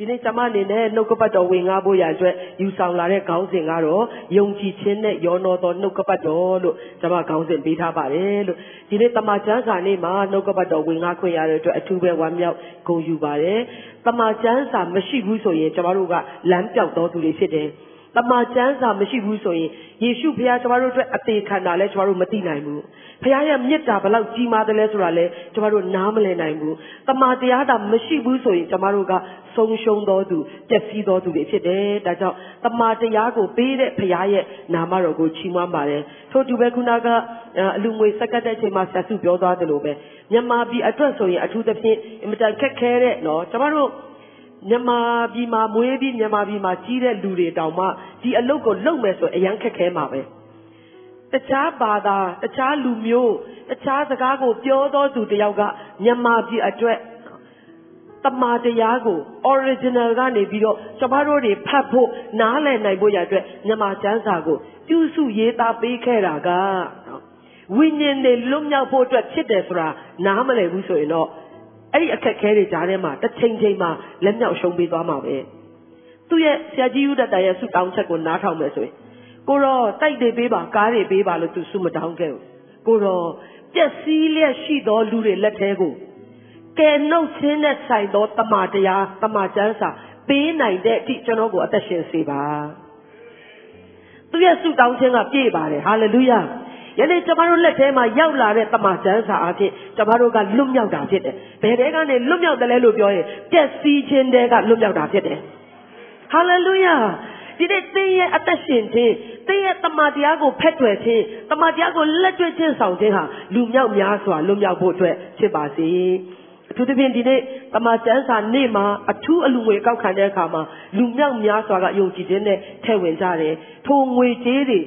ဒီနေ့ကျွန်မအနေနဲ့နှုတ်ကပတ်တော်ဝင်ငါဖို့ရန်အတွက်ယူဆောင်လာတဲ့ခေါင်းစဉ်ကတော့ယုံကြည်ခြင်းနဲ့ရောနောသောနှုတ်ကပတ်တော်လို့ကျွန်မခေါင်းစဉ်ပေးထားပါတယ်လို့ဒီနေ့တမန်ကျမ်းစာနေ့မှာနှုတ်ကပတ်တော်ဝင်ငါခွင့်ရတဲ့အတွက်အထူးပဲဝမ်းမြောက်ဂုဏ်ယူပါတယ်တမန်ကျမ်းစာမရှိဘူးဆိုရင်ကျွန်တော်တို့ကလမ်းပြောက်တော်သူတွေဖြစ်တယ် တမန်ကျမ်းစာမရှိဘူးဆိုရင်ယေရှုဖခင်ကျွန်တော်တို့အတွက်အသေးခံတာလဲကျွန်တော်တို့မသိနိုင်ဘူးဖခင်ရဲ့မေတ္တာဘလောက်ကြီးမားတယ်လဲဆိုတာလဲကျွန်တော်တို့နားမလည်နိုင်ဘူးတမန်တရားတာမရှိဘူးဆိုရင်ကျွန်တော်တို့ကဆုံးရှုံးတော်သူပျက်စီးတော်သူတွေဖြစ်တယ်ဒါကြောင့်တမန်တရားကိုပေးတဲ့ဖခင်ရဲ့နာမတော်ကိုချီးမွမ်းပါတယ်ထို့တူပဲခုနကအလူငွေစက္ကတ်တဲ့အချိန်မှာဆက်စုပြောသွားတယ်လို့ပဲမြန်မာပြည်အတွက်ဆိုရင်အထူးသဖြင့်အင်မတန်ခက်ခဲတဲ့နော်ကျွန်တော်တို့ မြန်မာပြည်မှာမွေးပြီးမြန်မာပြည်မှာကြီးတဲ့လူတွေတောင်မှဒီအလုပ်ကိုလုပ်မယ်ဆိုအရန်ခက်ခဲမှာပဲတခြားဘာသာတခြားလူမျိုးတခြားစကားကိုပြောသောသူတယောက်ကမြန်မာပြည်အတွက်တမာတရားကို original ကနေပြီးတော့ကျမတို့တွေဖတ်ဖို့နားလည်နိုင်ဖို့ရအတွက်မြန်မာကျမ်းစာကိုပြုစုရေးသားပေးခဲ့တာကဝိညာဉ်တွေလွတ်မြောက်ဖို့အတွက်ဖြစ်တယ်ဆိုတာနားမလည်ဘူးဆိုရင်တော့ အဲ့ဒီအခက်ခဲတွေကြားထဲမှာတစ်ချိန်ချိန်မှာလက်မြောက်ရှုံးပေးသွားမှာပဲသူ့ရဲ့ဆရာကြီးဦးဒတ်တရဲ့ဆုတောင်းချက်ကိုနားထောင်မယ်ဆိုရင်ကိုတော့တိုက်တွေပေးပါကားတွေပေးပါလို့သူဆုမတောင်းခဲ့ဘူးကိုတော့ပျက်စီးလျက်ရှိသောလူတွေလက်ထဲကိုကယ်နှုတ်ခြင်းနဲ့ဆိုင်သောတမန်တရားတမန်ကျမ်းစာပေးနိုင်တဲ့အထိကျွန်တော်ကိုအသက်ရှင်စေပါသူရဲ့ဆုတောင်းခြင်းကပြည့်ပါတယ်ဟာလေလုယာ ယနေ့ကျမတို့လက်ထဲမှာရောက်လာတဲ့တမန်ကျမ်းစာအဖြစ်ကျမတို့ကလွတ်မြောက်တာဖြစ်တယ်ဘယ်တဲကနေလွတ်မြောက်တယ်လဲလို့ပြောရင်ပျက်စီးခြင်းတဲကလွတ်မြောက်တာဖြစ်တယ်ဟာလေလုယာဒီနေ့သင်ရဲ့အသက်ရှင်ခြင်းသင်ရဲ့တမန်တရားကိုဖက်ထွယ်ခြင်းတမန်တရားကိုလက်တွေ့ချင်းဆောင်ခြင်းဟာလူမြောက်များစွာလွတ်မြောက်ဖို့အတွက်ဖြစ်ပါစေအထူးသဖြင့်ဒီနေ့တမန်ကျမ်းစာနေ့မှာအထူးအလူငွေကောက်ခံတဲ့အခါမှာလူမြောက်များစွာကယုံကြည်ခြင်းနဲ့ထည့်ဝင်ကြတယ်ထိုငွေကြေးတွေ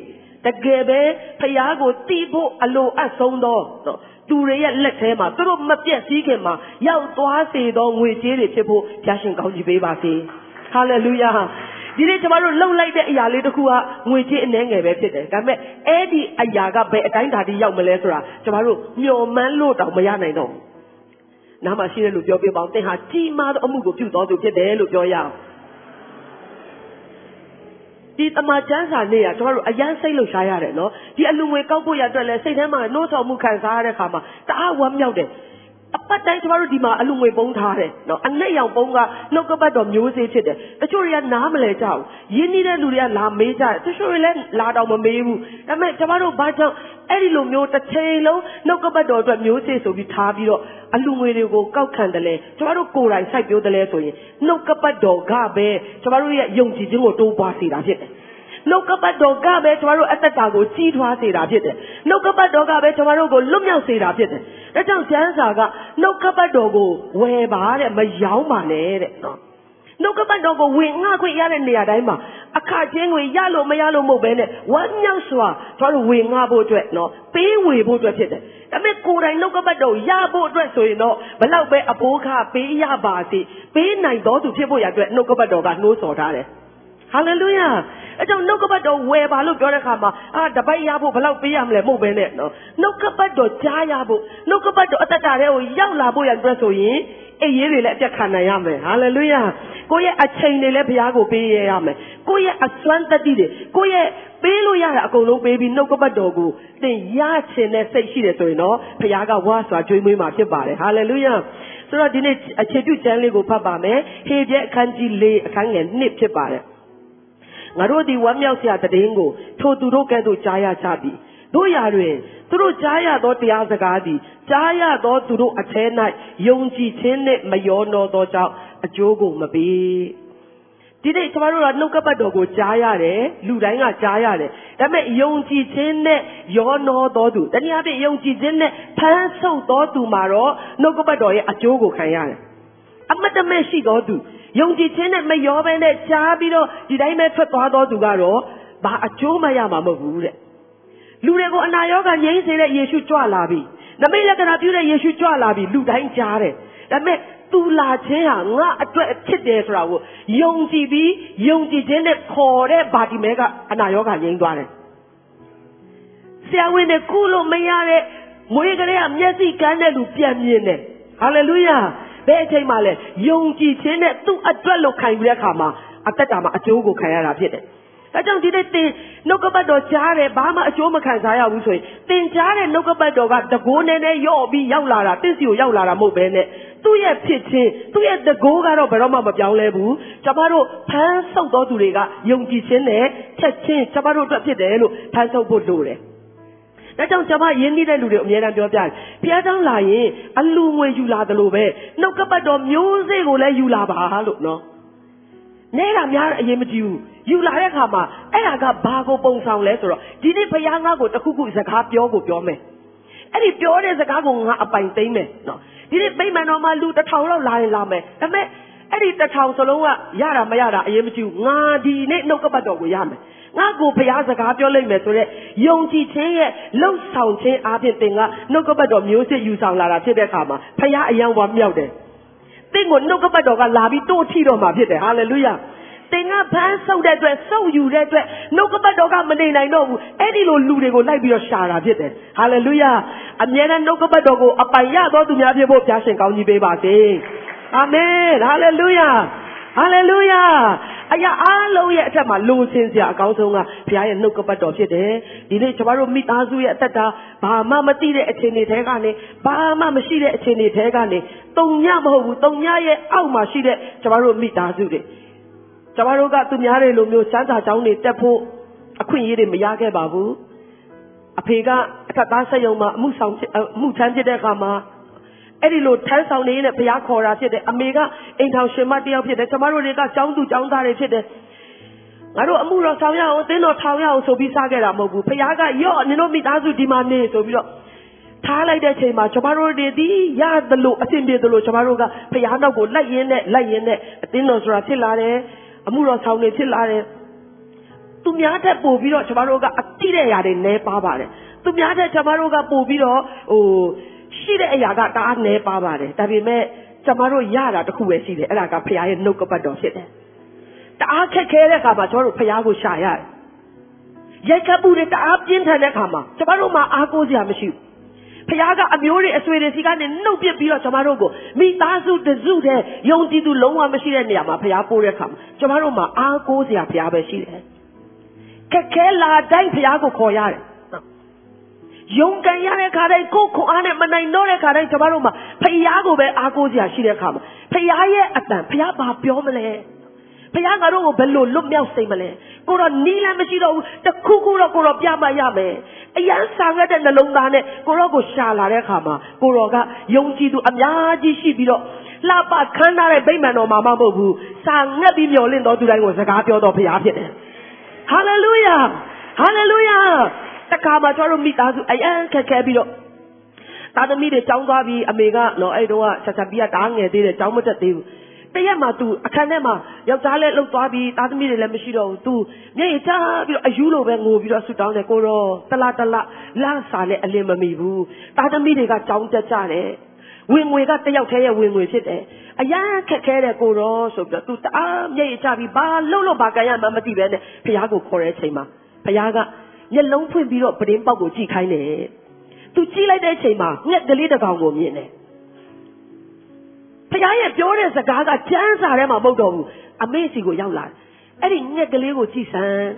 တကယ်ပဲဖျားကိုတီးဖို့အလိုအပ်ဆုံးသောသူတွေရဲ့လက်ထဲမှာသူတို့မပြည့်စည်ခင်မှာရောက်သွားစေသောငွေကြေးတွေဖြစ်ဖို့ဘုရားရှင်ကောင်းချီးပေးပါစေဟာလေလုယာဒီနေ့ကျမတို့လှုပ်လိုက်တဲ့အရာလေးတစ်ခုကငွေကြေးအနှဲငယ်ပဲဖြစ်တယ်ဒါပေမဲ့အဲ့ဒီအရာကဘယ်အတိုင်းဓာတိရောက်မလဲဆိုတာကျမတို့မျှော်မှန်းလို့တောင်မရနိုင်တော့ဘူးနားမှာရှိတဲ့လူပြောပြပါအောင်သင်ဟာကြီးမားသောအမှုကိုပြုတော်သူဖြစ်တယ်လို့ပြောရအောင် ဒီတမချန်းစာနေ့ကကျွန်တော်တို့အရန်စိတ်လှုပ်ရှားရတယ်နော်ဒီအလူငွေကောက်ဖို့ရအတွက်လဲစိတ်ထဲမှာနှိုးဆော်မှုခံစားရတဲ့ခါမှာတအားဝမ်းမြောက်တယ် အပတ်တိုင်းကျမတို့ဒီမှာအလူငွေပုံးထားတယ်နော်အနဲ့ရောင်ပုံးကနှုတ်ကပတ်တော်မျိုးစေ့ဖြစ်တယ်တချို့တွေကနားမလဲကြဘူးရင်းနှီးတဲ့လူတွေကလာမေးကြတယ်တချို့တွေလည်းလာတော့မမေးဘူးဒါပေမဲ့ကျမတို့ဘာကြောင့်အဲ့ဒီလိုမျိုးတစ်ချိန်လုံးနှုတ်ကပတ်တော်အတွက်မျိုးစေ့ဆိုပြီးထားပြီးတော့အလူငွေတွေကိုကောက်ခံတယ်လေကျမတို့ကိုယ်တိုင်စိုက်ပျိုးတယ်လေဆိုရင်နှုတ်ကပတ်တော်ကပဲကျမတို့ရဲ့ယုံကြည်ခြင်းကိုတိုးပွားစေတာဖြစ်တယ် နှုတ်ကပတ်တော်ကပဲကျမတို့အသက်တာကိုကြီးထွားစေတာဖြစ်တယ်။နှုတ်ကပတ်တော်ကပဲကျမတို့ကိုလွတ်မြောက်စေတာဖြစ်တယ်။ဒါကြောင့်ကျမ်းစာကနှုတ်ကပတ်တော်ကိုဝယ်ပါတဲ့မယောင်းပါနဲ့တဲ့နော်။နှုတ်ကပတ်တော်ကိုဝင်ငှခွင့်ရတဲ့နေရာတိုင်းမှာအခချင်းဝင်ရလို့မရလို့မဟုတ်ပဲနဲ့ဝမ်းမြောက်စွာကျမတို့ဝင်ငှဖို့အတွက်နော်ပေးဝေဖို့အတွက်ဖြစ်တယ်။ဒါပေမဲ့ကိုယ်တိုင်နှုတ်ကပတ်တော်ရဖို့အတွက်ဆိုရင်တော့ဘလောက်ပဲအဘိုးခပေးရပါစေပေးနိုင်တော်သူဖြစ်ဖို့ရအတွက်နှုတ်ကပတ်တော်ကနှိုးဆော်ထားတယ်။ဟာလေလုယာ အဲကြောင့်နှုတ်ကပတ်တော်ဝယ်ပါလို့ပြောတဲ့ခါမှာအာတပိုက်ရဖို့ဘယ်လောက်ပေးရမလဲမဟုတ်ပဲနဲ့နော်နှုတ်ကပတ်တော်ကြားရဖို့နှုတ်ကပတ်တော်အသက်တာတွေကိုရောက်လာဖို့ရတဲ့ဆိုရင်အေးရေးတွေလည်းအပြတ်ခံနိုင်ရမယ်ဟာလေလုယာကိုယ့်ရဲ့အချိန်တွေလည်းဘုရားကိုပေးရရမယ်ကိုယ့်ရဲ့အစွမ်းတတ္တိတွေကိုယ့်ရဲ့ပေးလို့ရတာအကုန်လုံးပေးပြီးနှုတ်ကပတ်တော်ကိုသင်ရချင်တဲ့စိတ်ရှိတယ်ဆိုရင်တော့ဘုရားကဝါစွာကြွေးမွေးမှာဖြစ်ပါတယ်ဟာလေလုယာဆိုတော့ဒီနေ့အခြေပြုကျမ်းလေးကိုဖတ်ပါမယ်ဟေပြဲအခန်းကြီး၄အခန်းငယ်1ဖြစ်ပါတယ် ငါတို့သည်ဝမ်းမြောက်စရာတည်င်းကိုထိုသူတို့ကဲ့သို့ကြားရကြပြီတို့ရာတွင်သူတို့ကြားရသောတရားစကားသည်ကြားရသောသူတို့အထဲ၌ယုံကြည်ခြင်းနှင့်မယောနောသောကြောင့်အကျိုးကိုမပေးဒီနေ့ကျွန်တော်တို့ကနှုတ်ကပတ်တော်ကိုကြားရတယ်လူတိုင်းကကြားရတယ်ဒါပေမဲ့ယုံကြည်ခြင်းနဲ့ယောနောသောသူတနည်းအားဖြင့်ယုံကြည်ခြင်းနဲ့ဖန်ဆုပ်သောသူမှာတော့နှုတ်ကပတ်တော်ရဲ့အကျိုးကိုခံရတယ်အမတ်တမဲ့ရှိသောသူ ယုံကြည်ခြင်းနဲ့မရောဘဲနဲ့ကြားပြီးတော့ဒီတိုင်းပဲထွက်သွားသောသူကတော့ဘာအကျိုးမရမှာမဟုတ်ဘူးတဲ့လူတွေကိုအနာရောဂါငြိမ်းစေတဲ့ယေရှုကြွလာပြီနမိတ်လက္ခဏာပြုတဲ့ယေရှုကြွလာပြီလူတိုင်းကြားတယ်ဒါပေမဲ့သူလာခြင်းဟာငါအတွက်ဖြစ်တယ်ဆိုတာကိုယုံကြည်ပြီးယုံကြည်ခြင်းနဲ့ခေါ်တဲ့ဗာတိမဲကအနာရောဂါငြိမ်းသွားတယ်ဆရာဝန်တွေကုလို့မရတဲ့မွေးကလေးကမျက်စိကန်းတဲ့လူပြန်မြင်တယ်ဟာလေလုယာ ဘယ်အချိန်မှလဲယုံကြည်ခြင်းနဲ့သူ့အတွက်လို့ခံယူတဲ့အခါမှာအသက်တာမှာအကျိုးကိုခံရတာဖြစ်တယ်။ဒါကြောင့်ဒီနေ့သင်နှုတ်ကပတ်တော်ကြားတယ်ဘာမှအကျိုးမခံစားရဘူးဆိုရင်သင်ကြားတဲ့နှုတ်ကပတ်တော်ကတကိုးနဲ့နဲ့ရော့ပြီးရောက်လာတာတင့်စီကိုရောက်လာတာမဟုတ်ဘဲနဲ့သူ့ရဲ့ဖြစ်ခြင်းသူ့ရဲ့တကိုးကတော့ဘယ်တော့မှမပြောင်းလဲဘူး။ကျွန်တော်တို့ဖမ်းဆုပ်တော်သူတွေကယုံကြည်ခြင်းနဲ့ချက်ချင်းကျွန်တော်တို့အတွက်ဖြစ်တယ်လို့ဖမ်းဆုပ်ဖို့လိုတယ်။ ဒါကြောင့်ကျွန်မရင်းနှီးတဲ့လူတွေအများအားပြောပြတယ်။ဘုရားကျောင်းလာရင်အလူငွေယူလာတယ်လို့ပဲနှုတ်ကပတ်တော်မျိုးစေ့ကိုလည်းယူလာပါလို့နော်။နဲတာများအရင်မကြည့်ဘူး။ယူလာတဲ့အခါမှာအဲ့ဒါကဘာကိုပုံဆောင်လဲဆိုတော့ဒီနေ့ဘုရားငါ့ကိုတခုခုစကားပြောကိုပြောမယ်။အဲ့ဒီပြောတဲ့စကားကိုငါအပိုင်သိမ့်မယ်နော်။ဒီနေ့ဗိမာန်တော်မှာလူတစ်ထောင်လောက်လာရင်လာမယ်။ဒါပေမဲ့အဲ့ဒီတစ်ထောင်စလုံးကရတာမရတာအရင်မကြည့်ဘူး။ငါဒီနေ့နှုတ်ကပတ်တော်ကိုရမယ်။ ငါကိုဘုရားစကားပြောလိုက်မယ်ဆိုတော့ယုံကြည်ခြင်းရဲ့လှုပ်ဆောင်ခြင်းအပြင်သင်ကနှုတ်ကပတ်တော်မျိုးစစ်ယူဆောင်လာတာဖြစ်တဲ့အခါမှာဘုရားအယံဝါမြောက်တယ်။သင်ကိုနှုတ်ကပတ်တော်ကလာပြီးတို့ထီတော့မှာဖြစ်တယ်။ဟာလေလုယာ။သင်ကဖမ်းဆုပ်တဲ့အတွက်စုပ်ယူတဲ့အတွက်နှုတ်ကပတ်တော်ကမနေနိုင်တော့ဘူးအဲ့ဒီလိုလူတွေကိုလိုက်ပြီးတော့ရှာတာဖြစ်တယ်ဟာလေလုယာအမြဲတမ်းနှုတ်ကပတ်တော်ကိုအပိုင်ရသောသူများဖြစ်ဖို့ဘုရားရှင်ကောင်းကြီးပေးပါစေအာမင်ဟာလေလုယာ ဟာလေလုယာအရာအားလုံးရဲ့အထက်မှာလိုချင်စရာအကောင်းဆုံးကဘုရားရဲ့နှုတ်ကပတ်တော်ဖြစ်တယ်ဒီနေ့ကျွန်တော်တို့မိသားစုရဲ့အသက်တာဘာမှမသိတဲ့အခြေအနေတွေကနေဘာမှမရှိတဲ့အခြေအနေတွေကနေတုံညမဟုတ်ဘူးတုံညရဲ့အောက်မှာရှိတဲ့ကျွန်တော်တို့မိသားစုတွေကျွန်တော်တို့ကသူများတွေလိုမျိုးစမ်းစာကြောင်းတွေတက်ဖို့အခွင့်အရေးတွေမရခဲ့ပါဘူးအဖေကအထက်သားဆက်ယုံမှာအမှုဆောင်အမှုထမ်းဖြစ်တဲ့အခါမှာ အဲ့ဒီလိုထမ်းဆောင်နေရင်ဘုရားခေါ်တာဖြစ်တယ်အမေကအိမ်ထောင်ရှင်မတယောက်ဖြစ်တယ်ကျမတို့တွေကចောင်းသူចောင်းသားတွေဖြစ်တယ်ငါတို့အမှုတော်ဆောင်ရအောင်တင်းတော်ထောင်ရအောင်ဆိုပြီးစားခဲ့တာမဟုတ်ဘူးဘုရားကရော့နင်တို့မိသားစုဒီမှာနေဆိုပြီးတော့ထားလိုက်တဲ့ချိန်မှာကျမတို့တွေဒီရသလိုအဆင်ပြေသလိုကျမတို့ကဘုရားနောက်ကိုလိုက်ရင်းနဲ့လိုက်ရင်းနဲ့အတင်းတော်ဆိုတာဖြစ်လာတယ်အမှုတော်ဆောင်တွေဖြစ်လာတယ်သူများတက်ပို့ပြီးတော့ကျမတို့ကအတိတဲ့ຢာတွေနဲပါပါတယ်သူများတက်ကျမတို့ကပို့ပြီးတော့ဟို ရှိတဲ့အရာကတအားနဲပါပါတယ်ဒါပေမဲ့ကျမတို့ရတာတခုပဲရှိတယ်အဲ့ဒါကဖခင်ရဲ့နှုတ်ကပတ်တော်ဖြစ်တယ်တအားခက်ခဲတဲ့အခါမှာကျမတို့ဖခင်ကိုရှာရတယ်ရိုက်ခတ်မှုတွေတအားပြင်းထန်တဲ့အခါမှာကျမတို့မှာအားကိုးစရာမရှိဘူးဖခင်ကအမျိုးတွေအဆွေတွေစီကနေနှုတ်ပစ်ပြီးတော့ကျမတို့ကိုမိသားစုတစုတည်းယုံကြည်သူလုံးဝမရှိတဲ့နေရာမှာဖခင်ပို့တဲ့အခါမှာကျမတို့မှာအားကိုးစရာဖခင်ပဲရှိတယ်ခက်ခဲလာတိုင်းဖခင်ကိုခေါ်ရတယ် ယုံကန်ရတဲ့ခါတိုင်းကိုယ်ခွန်အားနဲ့မနိုင်တော့တဲ့ခါတိုင်းကျမတို့မှာဖယားကိုပဲအားကိုးစရာရှိတဲ့ခါမှာဖယားရဲ့အတန်ဖယားဘာပြောမလဲဖယားငါတို့ကိုဘယ်လိုလွတ်မြောက်စေမလဲကိုတော့နီးလည်းမရှိတော့ဘူးတခုခုတော့ကိုတော့ပြမရမယ်အရန်ဆာငတ်တဲ့နှလုံးသားနဲ့ကိုတော့ကိုရှာလာတဲ့ခါမှာကိုတော့ကယုံကြည်သူအများကြီးရှိပြီးတော့လှပခမ်းထားတဲ့ဗိမာန်တော်မှာမဟုတ်ဘူးစာငတ်ပြီးမျောလင့်တော်သူတိုင်းကိုစကားပြောတော်ဖရားဖြစ်တယ်ဟာလေလုယာဟာလေလုယာ တခါမှကျွန်တော်တို့မိသားစုအရန်ခက်ခဲပြီးတော့သားသမီးတွေကြောင်းသွားပြီးအမေကနော်အဲ့တုန်းကဆက်ဆက်ပြီးတားငယ်သေးတယ်ကြောင်းမတက်သေးဘူးတရက်မှာ तू အခန်းထဲမှာယောက်ျားလည်းလှုပ်သွားပြီးသားသမီးတွေလည်းမရှိတော့ဘူး तू မျက်ရည်ချပြီးတော့အယူလိုပဲငိုပြီးတော့ဆူတောင်းတယ်ကိုတော့တလားတလားလန့်စာလည်းအလင်းမမီဘူးသားသမီးတွေကကြောင်းတက်ကြတယ်ဝင်ငွေကတယောက်တည်းရဲ့ဝင်ငွေဖြစ်တယ်အရန်ခက်ခဲတဲ့ကိုတော့ဆိုပြီးတော့ तू တအားမျက်ရည်ချပြီးဘာလှုပ်လို့ဘာကန်ရမှမသိပဲနဲ့ဖះကိုခေါ်တဲ့အချိန်မှာဖះက မျက်လုံးဖွင့်ပြီးတော့ပဒင်းပေါက်ကိုကြည့်ခိုင်းတယ်သူကြည့်လိုက်တဲ့အချိန်မှာငှက်ကလေးတစ်ကောင်ကိုမြင်တယ်ဖခင်ရဲ့ပြောတဲ့စကားကကျမ်းစာထဲမှာမဟုတ်တော့ဘူးအမေစီကိုရောက်လာတယ်အဲ့ဒီငှက်ကလေးကိုကြည့်စမ်း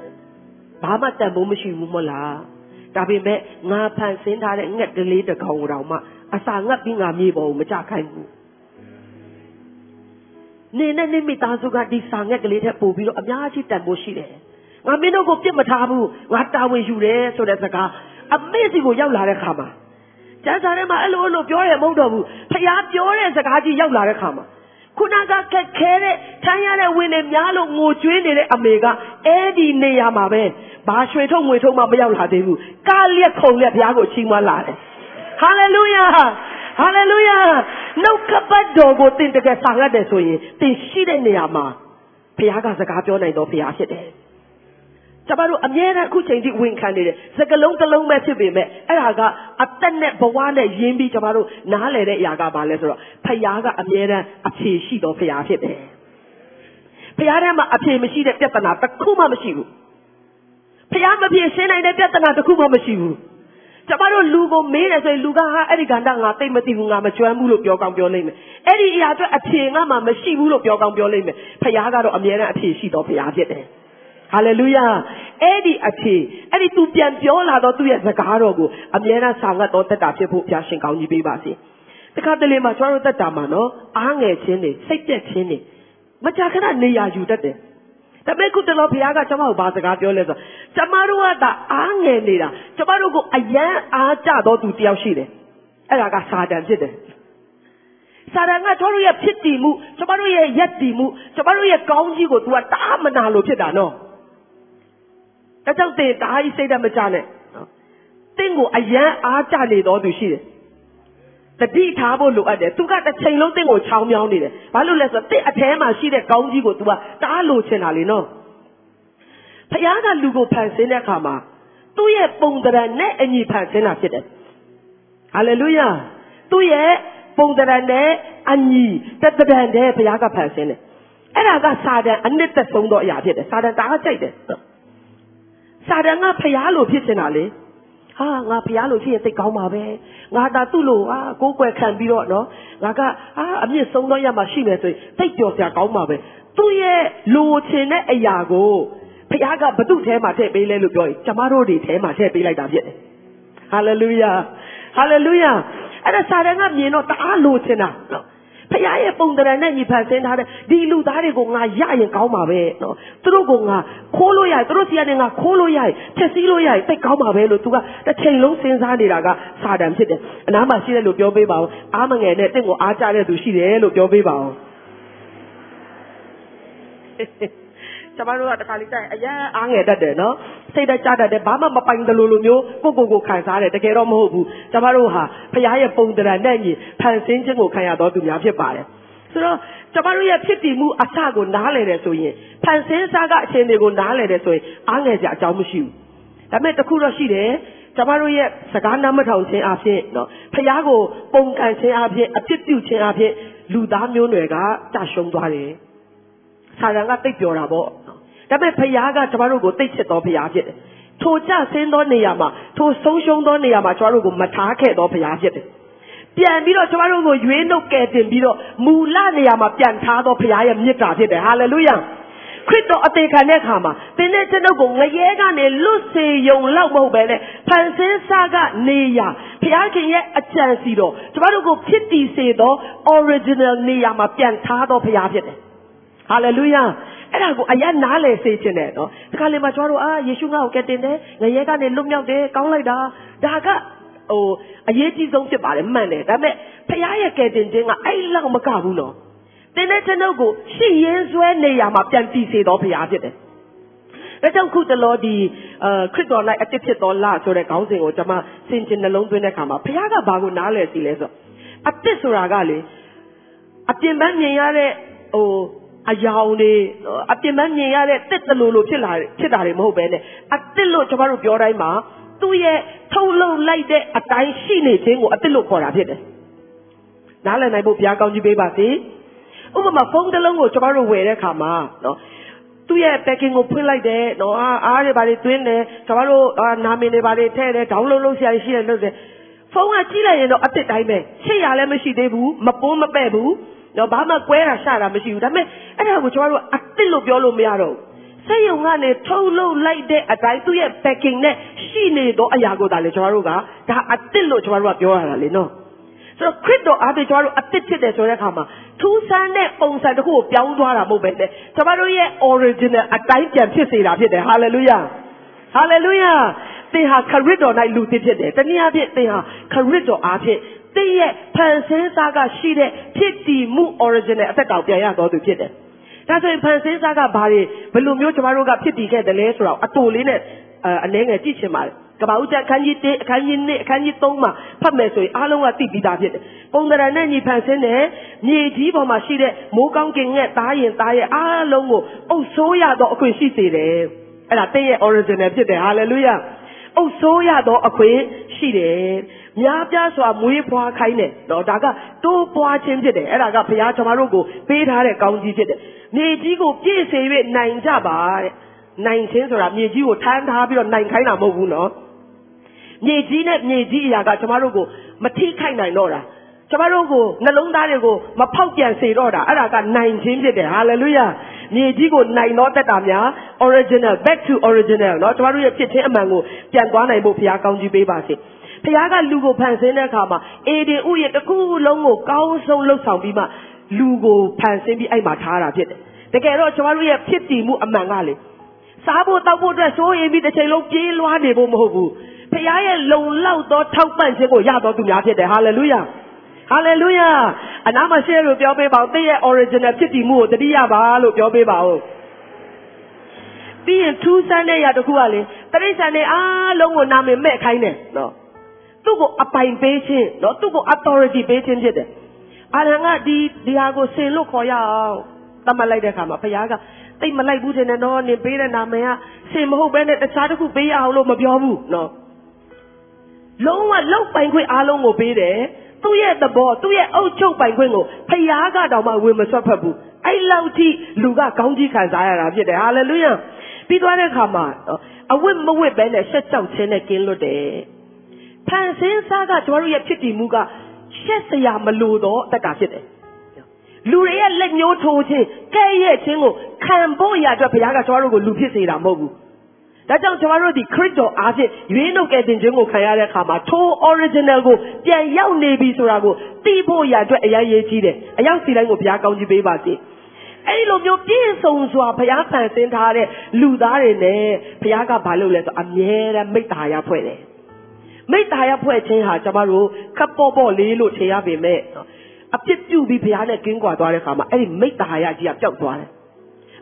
ဘာမှတန်ဖိုးမရှိဘူးမဟုတ်လားဒါပေမဲ့ငါဖန်ဆင်းထားတဲ့ငှက်ကလေးတစ်ကောင်တောင်မှအစာငတ်ပြီးငါမြေပေါ်ကိုမကြခိုင်းဘူးနေနဲ့နေမိသားစုကဒီစာငှက်ကလေးထက်ပိုပြီးတော့အများကြီးတန်ဖိုးရှိတယ် ငါမင်းတို့ကိုပြစ်မထားဘူးငါတာဝန်ယူတယ်ဆိုတဲ့စကားအမေစီကိုရောက်လာတဲ့ခါမှာကျမ်းစာထဲမှာအဲ့လိုအဲ့လိုပြောရမဟုတ်တော့ဘူးဖခင်ပြောတဲ့စကားကြီးရောက်လာတဲ့ခါမှာခုနကခက်ခဲတဲ့ထမ်းရတဲ့ဝင်တွေများလို့ငိုကြွေးနေတဲ့အမေကအဲ့ဒီနေရာမှာပဲဘာရွှေထုတ်ငွေထုတ်မှမရောက်လာသေးဘူးကားလက်ခုံလက်ဘုရားကိုချီးမွမ်းလာတယ်ဟာလေလုယာဟာလေလုယာနှုတ်ကပတ်တော်ကိုသင်တကယ်ဆောင်ရတယ်ဆိုရင်သင်ရှိတဲ့နေရာမှာဘုရားကစကားပြောနိုင်တော်ဘုရားဖြစ်တယ် ကျမတို့အမြဲတမ်းအခုချိန်ထိဝင်ခံနေတယ်စကလုံးတစ်လုံးပဲဖြစ်ပေမဲ့အဲ့ဒါကအသက်နဲ့ဘဝနဲ့ရင်းပြီးကျမတို့နားလည်တဲ့အရာကဘာလဲဆိုတော့ဖယားကအမြဲတမ်းအဖြေရှိတော်ဖယားဖြစ်တယ်ဖယားထဲမှာအဖြေမရှိတဲ့ပြဿနာတစ်ခုမှမရှိဘူးဖယားမဖြေရှင်းနိုင်တဲ့ပြဿနာတစ်ခုမှမရှိဘူးကျမတို့လူကိုမေးတယ်ဆိုရင်လူကဟာအဲ့ဒီကန္တငါသိမသိဘူးငါမကျွမ်းဘူးလို့ပြောကောင်းပြောလိမ့်မယ်အဲ့ဒီအရာအတွက်အဖြေငါမှမရှိဘူးလို့ပြောကောင်းပြောလိမ့်မယ်ဖခင်ကတော့အမြဲတမ်းအဖြေရှိတော်ဖခင်ဖြစ်တယ် ဟာလေလုယာအဲ့ဒီအဖြေအဲ့ဒီသူပြန်ပြောလာတော့သူ့ရဲ့စကားတော်ကိုအမြဲတမ်းဆောင်ငတ်တော်တက်တာဖြစ်ဖို့ဘုရားရှင်ကောင်းကြီးပေးပါစေတခါတလေမှာကျွန်တော်တို့တက်တာမှာနော်အားငယ်ခြင်းတွေစိတ်ပြက်ခြင်းတွေမကြာခဏနေရာယူတတ်တယ်ဒါပေမဲ့ခုတလောဘုရားကကျွန်မကိုဘာစကားပြောလဲဆိုကျွန်မတို့ကဒါအားငယ်နေတာကျွန်မတို့ကိုအယံအားကြတော့သူတယောက်ရှိတယ်အဲ့ဒါကစာတန်ဖြစ်တယ်စာတန်ကကျွန်တော်တို့ရဲ့ဖြစ်တည်မှုကျွန်မတို့ရဲ့ယက်တည်မှုကျွန်မတို့ရဲ့ကောင်းကြီးကို तू ကတားမနာလို့ဖြစ်တာနော် ဒါကြောင့်တင်တားကြီးစိတ်ဓာတ်မကြနဲ့နော်တင့်ကိုအယံအားကြနေတော့သူရှိတယ်တတိထားဖို့လိုအပ်တယ်သူကတစ်ချိန်လုံးတင့်ကိုချောင်းမြောင်းနေတယ်ဘာလို့လဲဆိုတော့တင့်အထဲမှာရှိတဲ့ကောင်းကြီးကို तू ကတားလို့ချင်တာလေနော်ဖခင်ကလူကိုဖန်ဆင်းတဲ့အခါမှာသူ့ရဲ့ပုံတရံနဲ့အညီဖန်ဆင်းတာဖြစ်တယ်ဟာလေလုယာသူ့ရဲ့ပုံတရံနဲ့အညီတတရံနဲ့ဘုရားကဖန်ဆင်းတယ်အဲ့ဒါကစာတန်အနှစ်သက်ဆုံးသောအရာဖြစ်တယ်စာတန်တအားကြိုက်တယ် စာတန်ကဖရားလိုဖြစ်နေတာလေဟာငါဖရားလိုဖြစ်ရင်သိကောင်းပါပဲငါသာသူ့လိုဟာကိုးကွယ်ခံပြီးတော့နော်ငါကအာအမြင့်ဆုံးသောရမှာရှိမယ်ဆိုရင်သိပျော်စရာကောင်းပါပဲသူ့ရဲ့လိုချင်တဲ့အရာကိုဖရားကဘု து ထဲမှာထည့်ပေးလဲလို့ပြောရင်ကျမတို့တွေထဲမှာထည့်ပေးလိုက်တာဖြစ်တယ်ဟာလေလုယာဟာလေလုယာအဲ့ဒါစာတန်ကမြင်တော့တအားလိုချင်တာနော် ဖခင်ရဲ့ပုံတရံနဲ့ညီဖန်ဆင်းထားတဲ့ဒီလူသားတွေကိုငါရရင်ကောင်းပါပဲနော်သူတို့ကငါခိုးလို့ရရင်သူတို့စီကနေငါခိုးလို့ရရင်ဖြည့်ဆည်းလို့ရရင်သိကောင်းပါပဲလို့သူကတစ်ချိန်လုံးစဉ်းစားနေတာကစာတန်ဖြစ်တယ်အနားမှာရှိတဲ့လူပြောပေးပါဦးအားမငယ်နဲ့တင့်ကိုအားကြတဲ့သူရှိတယ်လို့ပြောပေးပါဦး ကျမတို့ကတခါလေးတိုက်အရန်အားငယ်တတ်တယ်နော်စိတ်တကြတတ်တယ်ဘာမှမပိုင်တယ်လို့လိုမျိုးကိုကိုကိုခံစားတယ်တကယ်တော့မဟုတ်ဘူးကျမတို့ဟာဖခင်ရဲ့ပုံတရံနဲ့ညီဖန်ဆင်းခြင်းကိုခံရတော်သူများဖြစ်ပါတယ်ဆိုတော့ကျမတို့ရဲ့ဖြစ်တည်မှုအစကိုနားလည်တယ်ဆိုရင်ဖန်ဆင်းစားကအခြေအနေကိုနားလည်တယ်ဆိုရင်အားငယ်စရာအကြောင်းမရှိဘူးဒါပေမဲ့တခုတော့ရှိတယ်ကျမတို့ရဲ့စကားနားမထောင်ခြင်းအဖြစ်နော်ဖះကိုပုံကန်ခြင်းအဖြစ်အပြစ်ပြုခြင်းအဖြစ်လူသားမျိုးနွယ်ကတရှုံးသွားတယ်ဆာရန်ကတိတ်ပြောတာပေါ့ ဒါပေမဲ့ဖခင်ကကျမတို့ကိုသိချစ်တော်ဖခင်ဖြစ်တယ်။ထိုကြဆင်းသောနေရာမှာထိုဆုံးရှုံးသောနေရာမှာကျမတို့ကိုမထားခဲ့တော်ဖခင်ဖြစ်တယ်။ပြန်ပြီးတော့ကျမတို့ကိုရွေးနှုတ်ကယ်တင်ပြီးတော့မူလနေရာမှာပြန်ထားတော်ဖခင်ရဲ့မြစ်တာဖြစ်တယ်။ဟာလေလုယာ။ခရစ်တော်အသေးခံတဲ့အခါမှာသင်တဲ့ကျွန်ုပ်ကိုငရဲကနေလွတ်စေယုံလောက်မဟုတ်ပဲနဲ့ဖန်ဆင်းစားကနေရာဘုရားခင်ရဲ့အကြံစီတော်ကျမတို့ကိုဖြစ်တည်စေသော original နေရာမှာပြန်ထားတော်ဘုရားဖြစ်တယ်။ hallelujah အဲ့ ဒါကိုအရင်နားလည်စေချင်တယ်နော်ဒီခါလေးမှာကျွန်တော်တို့အာယေရှုငါ့ကိုကယ်တင်တယ်ငရဲကနေလွတ်မြောက်တယ်ကောင်းလိုက်တာဒါကဟိုအရေးကြီးဆုံးဖြစ်ပါတယ်မှန်တယ်ဒါပေမဲ့ဖခင်ရဲ့ကယ်တင်ခြင်းကအဲ့လောက်မကဘူးနော်တင်းတဲ့ကျွန်ုပ်ကိုရှည်ရင်ဆွဲနေရမှာပြန်တည်စေတော်ဖခင်ဖြစ်တယ်ဒါကြောင့်ခုတလောဒီအာခရစ်တော်၌အတစ်ဖြစ်တော်လဆိုတဲ့ခေါင်းစဉ်ကိုကျွန်မစင်ကျင်နှလုံးသွင်းတဲ့အခါမှာဖခင်ကဘာကိုနားလည်စီလဲဆိုအတစ်ဆိုတာကလေအပြင်ပန်းမြင်ရတဲ့ဟို အယောင်တွေအပြင်မဲ့မြင်ရတဲ့တစ်တလူလိုဖြစ်လာဖြစ်တာတွေမဟုတ်ပဲနဲ့အတစ်လို့ကျွန်တော်တို့ပြောတိုင်းမှာသူ့ရဲ့ထုတ်လုံလိုက်တဲ့အတိုင်းရှိနေခြင်းကိုအတစ်လို့ခေါ်တာဖြစ်တယ်။နားလည်နိုင်ဖို့ဘုရားကောင်းကြီးပေးပါစေ။ဥပမာဖုန်းတစ်လုံးကိုကျွန်တော်တို့ဝယ်တဲ့အခါမှာနော်သူ့ရဲ့ packing ကိုဖွင့်လိုက်တယ်နော်အားအားတွေဘာတွေသွင်းတယ်ကျွန်တော်တို့နာမည်တွေဘာတွေထည့်တယ် download လုပ်ဆရာရှိတယ်လို့ဆိုဖုန်းကကြည့်လိုက်ရင်တော့အစ်စ်တိုင်းပဲချစ်ရလည်းမရှိသေးဘူးမပိုးမပဲ့ဘူး နော်ဘာမှကွဲတာရှာတာမရှိဘူးဒါပေမဲ့အဲ့ဒါကိုကျွန်တော်တို့အစ်စ်လို့ပြောလို့မရတော့ဘူးစိတ်ယုံကနေထုတ်လုပ်လိုက်တဲ့အတိုင်းသူ့ရဲ့ packing နဲ့ရှိနေတော့အရာကိုဒါလေကျွန်တော်တို့ကဒါအစ်စ်လို့ကျွန်တော်တို့ကပြောရတာလေနော်ဆိုတော့ခရစ်တော်အားဖြင့်ကျွန်တော်တို့အစ်စ်ဖြစ်တယ်ဆိုတဲ့အခါမှာထူးဆန်းတဲ့ပုံစံတစ်ခုကိုပြောင်းသွားတာမဟုတ်ပဲနဲ့ကျွန်တော်တို့ရဲ့ original အတိုင်းပြန်ဖြစ်စေတာဖြစ်တယ် hallelujah hallelujah သင်ဟာခရစ်တော်၌လူသစ်ဖြစ်တယ်တနည်းအားဖြင့်သင်ဟာခရစ်တော်အားဖြင့် သင်ရဲ့ဖန်ဆင်းစားကရှိတဲ့ဖြစ်တည်မှု original အသက်တောင်ပြန်ရတော်သူဖြစ်တယ်။ဒါဆိုရင်ဖန်ဆင်းစားကဘာတွေဘယ်လိုမျိုးကျမတို့ကဖြစ်တည်ခဲ့တယ်လဲဆိုတော့အတူလေးနဲ့အနှဲငယ်ကြည့်ချင်ပါတယ်။ကပ္ပဦးကျအခန်းကြီး1အခန်းကြီး2အခန်းကြီး3မှာဖတ်မယ်ဆိုရင်အားလုံးကသိပြီးသားဖြစ်တယ်။ပုံသဏ္ဍာန်နဲ့ညီဖန်ဆင်းတဲ့မြေကြီးပေါ်မှာရှိတဲ့မိုးကောင်းကင်ရဲ့သားရင်သားရဲ့အားလုံးကိုအုပ်ဆိုးရသောအခွင့်ရှိစေတယ်။အဲ့ဒါသင်ရဲ့ original ဖြစ်တယ် hallelujah ။အုပ်ဆိုးရသောအခွင့်ရှိတယ်။ များပြားစွာမွေးဖွားခိုင်းတယ်နော်ဒါကတိုးပွားခြင်းဖြစ်တယ်အဲ့ဒါကဘုရားကျွန်တော်တို့ကိုပေးထားတဲ့ကောင်းကြီးဖြစ်တယ်မြေကြီးကိုပြည့်စေ၍နိုင်ကြပါတဲ့နိုင်ခြင်းဆိုတာမြေကြီးကိုထမ်းထားပြီးတော့နိုင်ခိုင်းတာမဟုတ်ဘူးနော် မြေကြီးနဲ့မြေကြီးအရာကကျမတို့ကိုမထိခိုက်နိုင်တော့တာကျမတို့ကိုနှလုံးသားတွေကိုမဖောက်ပြန်စေတော့တာအဲ့ဒါကနိုင်ခြင်းဖြစ်တယ်ဟာလေလုယာမြေကြီးကိုနိုင်တော့တတ်တာများ original back to original เนาะကျမတို့ရဲ့ဖြစ်ခြင်းအမှန်ကိုပြန်သွားနိုင်ဖို့ဘုရားကောင်းကြီးပေးပါစေ ဘုရားကလူကိုဖန်ဆင်းတဲ့အခါမှာအေဒင်ဥရဲ့တစ်ခုလုံးကိုကောင်းဆုံးလှုပ်ဆောင်ပြီးမှလူကိုဖန်ဆင်းပြီးအဲ့မှာထားတာဖြစ်တယ်တကယ်တော့ကျမတို့ရဲ့ဖြစ်တည်မှုအမှန်ကလေစားဖို့တောက်ဖို့အတွက်စိုးရိမ်ပြီးတစ်ချိန်လုံးပြေးလွှားနေဖို့မဟုတ်ဘူးဖခင်ရဲ့လုံလောက်သောထောက်ပံ့ခြင်းကိုရတော်သူများဖြစ်တယ်ဟာလေလုယာဟာလေလုယာအနာမရှိလို့ပြောပေးပါဦးသင်ရဲ့ original ဖြစ်တည်မှုကိုတတိယပါလို့ပြောပေးပါဦးပြီးရင်ထူးဆန်းတဲ့ຢာတစ်ခုကလေတရိစ္ဆာန်တွေအားလုံးကိုနာမည်မဲ့ခိုင်းတယ်နော် သူ့ကိုအပိုင်ပေးခြင်းနော်သူ့ကို authority ပေးခြင်းဖြစ်တယ်အာရန်ကဒီဒီဟာကိုဆင်လို့ခေါ်ရအောင်တတ်မှတ်လိုက်တဲ့အခါမှာဘုရားကတိတ်မလိုက်ဘူးထင်တယ်နော်နင်ပေးတဲ့နာမည်ကဆင်မဟုတ်ဘဲနဲ့တခြားတစ်ခုပေးရအောင်လို့မပြောဘူးနော်လုံးဝလောက်ပိုင်ခွင့်အားလုံးကိုပေးတယ်သူ့ရဲ့သဘောသူ့ရဲ့အုပ်ချုပ်ပိုင်ခွင့်ကိုဖျားကတောင်မှဝင်မဆွတ်ဖက်ဘူးအဲ့လောက်ထိလူကကောင်းကြီးခံစားရတာဖြစ်တယ်ဟာလေလုယာပြီးသွားတဲ့အခါမှာအဝတ်မဝတ်ပဲနဲ့ရှက်ကြောက်ခြင်းနဲ့ကင်းလွတ်တယ် ဖန်ဆင်းစားကကျွန်တော်တို့ရဲ့ဖြစ်တည်မှုကရှက်စရာမလိုတော့တတ်တာဖြစ်တယ်လူတွေရဲ့လက်ညှိုးထိုးခြင်းကဲ့ရဲ့ခြင်းကိုခံဖို့ရအတွက်ဘုရားကကျွန်တော်တို့ကိုလူဖြစ်စေတာမဟုတ်ဘူးဒါကြောင့်ကျွန်တော်တို့ဒီခရစ်တော်အားဖြင့်ရွေးနှုတ်ကယ်တင်ခြင်းကိုခံရတဲ့အခါမှာထို original ကိုပြန်ရောက်နေပြီဆိုတာကိုသိဖို့ရအတွက်အရေးကြီးကြီးတယ်အရောက်စီတိုင်းကိုဘုရားကောင်းချီးပေးပါစေအဲ့ဒီလိုမျိုးပြည့်စုံစွာဘုရားဖန်ဆင်းထားတဲ့လူသားတွေနဲ့ဘုရားကဘာလုပ်လဲဆိုအမြဲတမ်းမိတ္တာရဖွဲ့တယ် မိတ္တာရဖွဲ့ခြင်းဟာကျွန်တော်တို့ခပ်ပေါ်ပေါ်လေးလို့ထင်ရပေမဲ့အပြစ်ပြုပြီးဘုရားနဲ့ကင်းကွာသွားတဲ့အခါမှာအဲ့ဒီမိတ္တာရကြီးကပျောက်သွားတယ်